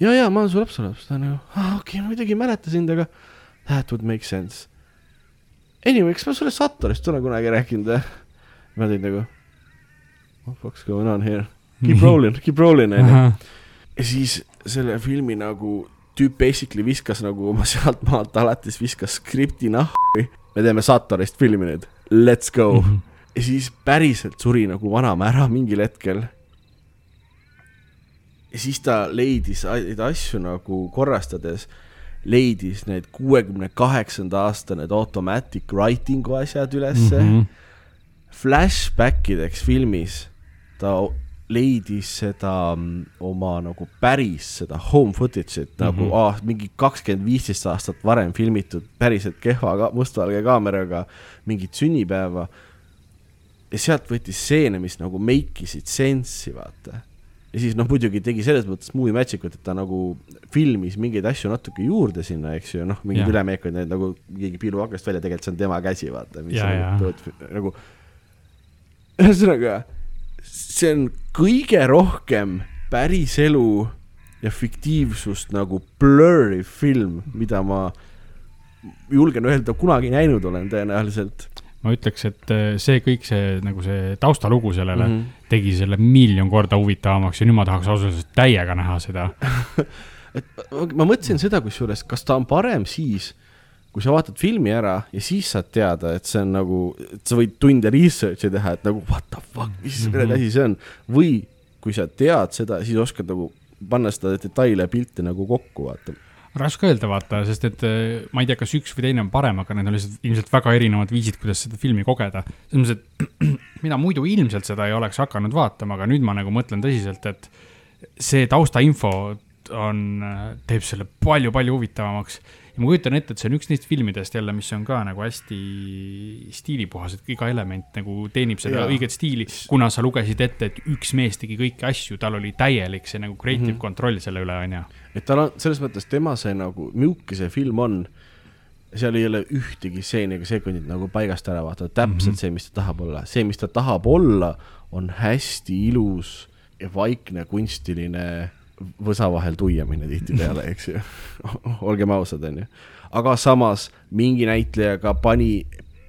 ja, ja ma olen su lapselaps, ta on nagu, aa okei okay,, ma muidugi ei mäleta sind, aga that would make sense. Anyway, kas ma sulle Satorist olen kunagi rääkinud või? ma olin nagu, what the fuck's going on here? Keep [LAUGHS] rolling, keep rolling onju. ja siis selle filmi nagu tüüp basically viskas nagu oma sealt maalt alates viskas skripti nahku. me teeme Satorist filmi nüüd, let's go mm. -hmm. ja siis päriselt suri nagu vanaema ära mingil hetkel. Ja siis ta leidis neid asju nagu korrastades, leidis need kuuekümne kaheksanda aasta need automatic writing'u asjad ülesse mm. -hmm. Flashback ideks filmis ta leidis seda mm, oma nagu päris seda home footage'it mm -hmm. nagu ah, mingi kakskümmend, viisteist aastat varem filmitud päriselt kehva ka, mustvalge kaameraga mingit sünnipäeva. ja sealt võttis stseene, mis nagu make isid sense'i, vaata. Ja siis noh, muidugi tegi selles mõttes movie magic ut, et ta nagu filmis mingeid asju natuke juurde sinna, eks ju, noh, mingid Jah. ülemeekud, need nagu keegi piilub aknast välja, tegelikult see on tema käsi, vaata. Ja, ja. nagu ühesõnaga, see on kõige rohkem päriselu ja fiktiivsust nagu blurry film, mida ma julgen öelda, kunagi näinud olen tõenäoliselt ma ütleks, et eh, see kõik see nagu see taustalugu sellele mm Mhm. -hmm. tegi selle miljon korda huvitavamaks ja nüüd ma tahaks ausalt öeldes täiega näha seda. [LAUGHS] et ma- mõtlesin seda kusjuures, kas ta on parem siis, kui sa vaatad filmi ära ja siis saad teada, et see on nagu, et sa võid tunde research'i teha, et nagu what the fuck, mis mm -hmm. asi see on. või kui sa tead seda, siis oskad nagu panna seda detaile ja pilte nagu kokku, vaata. Raske öelda, vaata, sest et eh, ma ei tea, kas üks või teine on parem, aga need on lihtsalt ilmselt väga erinevad viisid, kuidas seda filmi kogeda. selles mõttes, et [CLEARS THROAT] mina muidu ilmselt seda ei oleks hakanud vaatama, aga nüüd ma nagu mõtlen tõsiselt, et see taustainfo on, teeb selle palju-palju huvitavamaks. ja ma kujutan ette, et see on üks neist filmidest jälle, mis on ka nagu hästi stiilipuhas, et iga element nagu teenib seda Jaa. õiget stiili, kuna sa lugesid ette, et üks mees tegi kõiki asju, tal oli täielik see nagu creative mm -hmm. kontroll selle üle, onju. Et tal on selles mõttes tema see nagu, milline see film on, seal ei ole ühtegi stseeni ega sekundit nagu paigast ära vaata, täpselt mm -hmm. see, mis ta tahab olla, see, mis ta tahab olla, on hästi ilus ja vaikne kunstiline võsa vahel tuiamine tihtipeale, eks ju. [LAUGHS] olgem ausad, onju. aga samas mingi näitleja ka pani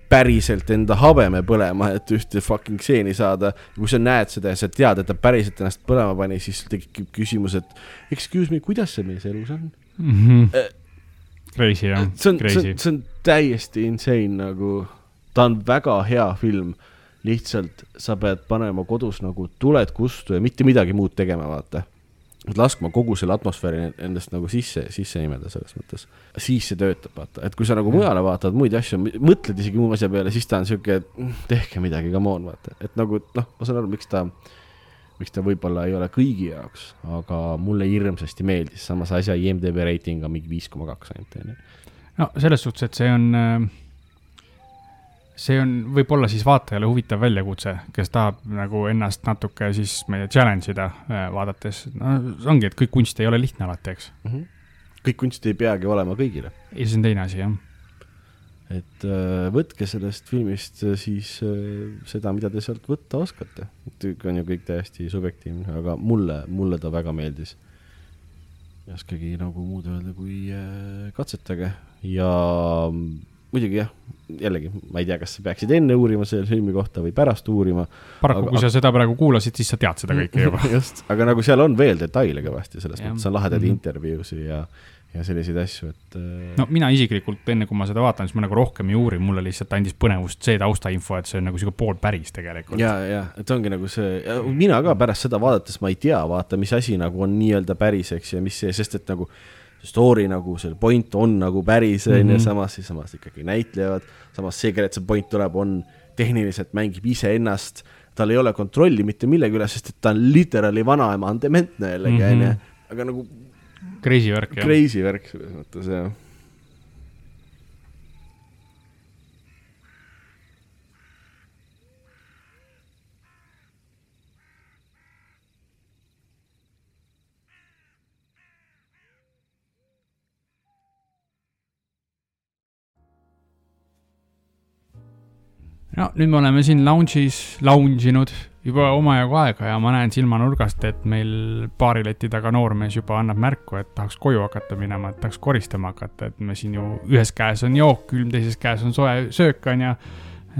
päriselt enda habeme põlema, et ühte fucking stseeni saada. kui sa näed seda ja sa tead, et ta päriselt ennast põlema pani, siis tekib küsimus, et excuse me, kuidas see mees elus on? mm. -hmm. Crazy jah, crazy on, see on täiesti insane nagu, ta on väga hea film. lihtsalt sa pead panema kodus nagu tuled kustu ja mitte midagi muud tegema, vaata. Laskma kogu selle atmosfääri endast nagu sisse, sisse imeda selles mõttes. siis see töötab, vaata, et kui sa nagu mujale vaatad muid asju, mõtled isegi muu asja peale, siis ta on sihuke, mm, tehke midagi, come on, vaata, et nagu noh, ma saan aru, miks ta miks ta võib-olla ei ole kõigi jaoks, aga mulle hirmsasti meeldis, samas asja IMDB reiting on mingi viis koma kaks ainult, onju. no selles suhtes, et see on, see on võib-olla siis vaatajale huvitav väljakutse, kes tahab nagu ennast natuke siis meie challenge ida äh, vaadates. no ongi, et kõik kunst ei ole lihtne alati, eks. kõik kunst ei peagi olema kõigile. ja see on teine asi, jah. et äh, võtke sellest filmist äh, siis seda, mida te sealt võtta oskate. et on ju kõik täiesti subjektiivne, aga mulle, mulle ta väga meeldis. ei oskagi nagu muud öelda, kui katsetage ja mm, muidugi jah, jällegi ma ei tea, kas sa peaksid enne uurima selle filmi kohta või pärast uurima. paraku kui sa seda praegu kuulasid, siis sa tead seda kõike juba. [LAUGHS] just, aga nagu seal on veel detaile kõvasti, selles Jah. mõttes on lahedaid mm. -hmm. intervjuusid ja, ja selliseid asju, et äh, no mina isiklikult, enne kui ma seda vaatan, siis ma nagu rohkem ei uuri, mulle lihtsalt andis põnevust see taustainfo, et see on nagu sihuke poolpäris tegelikult. ja, ja, et ongi nagu see, mina ka pärast seda vaadates ma ei tea, vaata, mis asi nagu on nii-öelda päris, eks ju, ja mis see, sest et nagu story nagu selle point on nagu päris, on ju, Mhm. samas siis samas ikkagi näitlevad, samas see, kellelt see point tuleb, on tehniliselt mängib iseennast, tal ei ole kontrolli mitte millegi üle, sest et ta on literaali vanaema, on dementne jällegi, Mhm. on ju, aga nagu Crazy värk, jah. crazy värk selles mõttes, jah. No nüüd me oleme siin lounge'is lounge inud juba omajagu aega ja ma näen silmanurgast, et meil baarileti taga noormees juba annab märku, et tahaks koju hakata minema, et tahaks koristama hakata, et me siin ju ühes käes on jook, külm, teises käes on soe söök, on ju.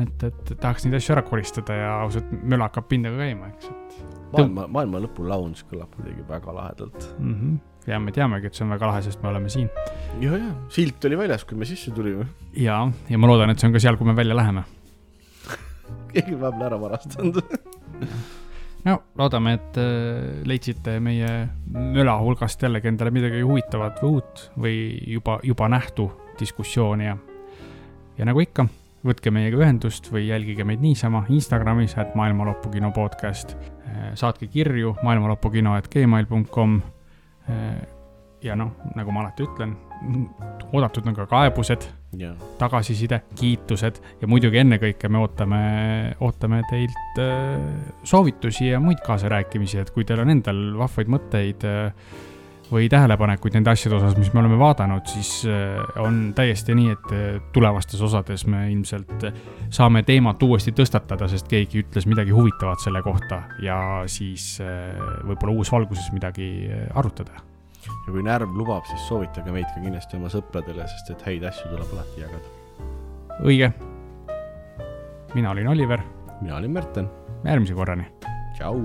et, et tahaks neid asju ära koristada ja ausalt möla hakkab pindaga käima, eks, et maailma, maailma lõpu lounge kõlab kuidagi väga lahedalt. mm. -hmm. ja me teamegi, et see on väga lahe, sest me oleme siin ja, ja silt oli väljas, kui me sisse tulime. ja, ja ma loodan, et see on ka seal, kui me välja läheme. Keegi vahepeal ära varastanud. no loodame, et äh, leidsite meie möla hulgast jällegi endale midagi huvitavat või uut või juba, juba nähtu diskussiooni ja, ja nagu ikka, võtke meiega ühendust või jälgige meid niisama Instagramis, et maailmalopukino podcast. saatke kirju maailmalopukino, et gmail.com. ja noh, nagu ma alati ütlen, oodatud on ka kaebused jaa, tagasiside, kiitused ja muidugi ennekõike me ootame, ootame teilt äh, soovitusi ja muid kaasarääkimisi, et kui teil on endal vahvaid mõtteid äh, või tähelepanekuid nende asjade osas, mis me oleme vaadanud, siis äh, on täiesti nii, et tulevastes osades me ilmselt saame teemat uuesti tõstatada, sest keegi ütles midagi huvitavat selle kohta ja siis võib-olla uus valguses midagi arutada. Ja kui närv lubab, siis soovitage meid ka kindlasti oma sõpradele, sest et häid asju tuleb alati jagada. õige. mina olin Oliver, mina olin Märten, järgmise korrani. tšau.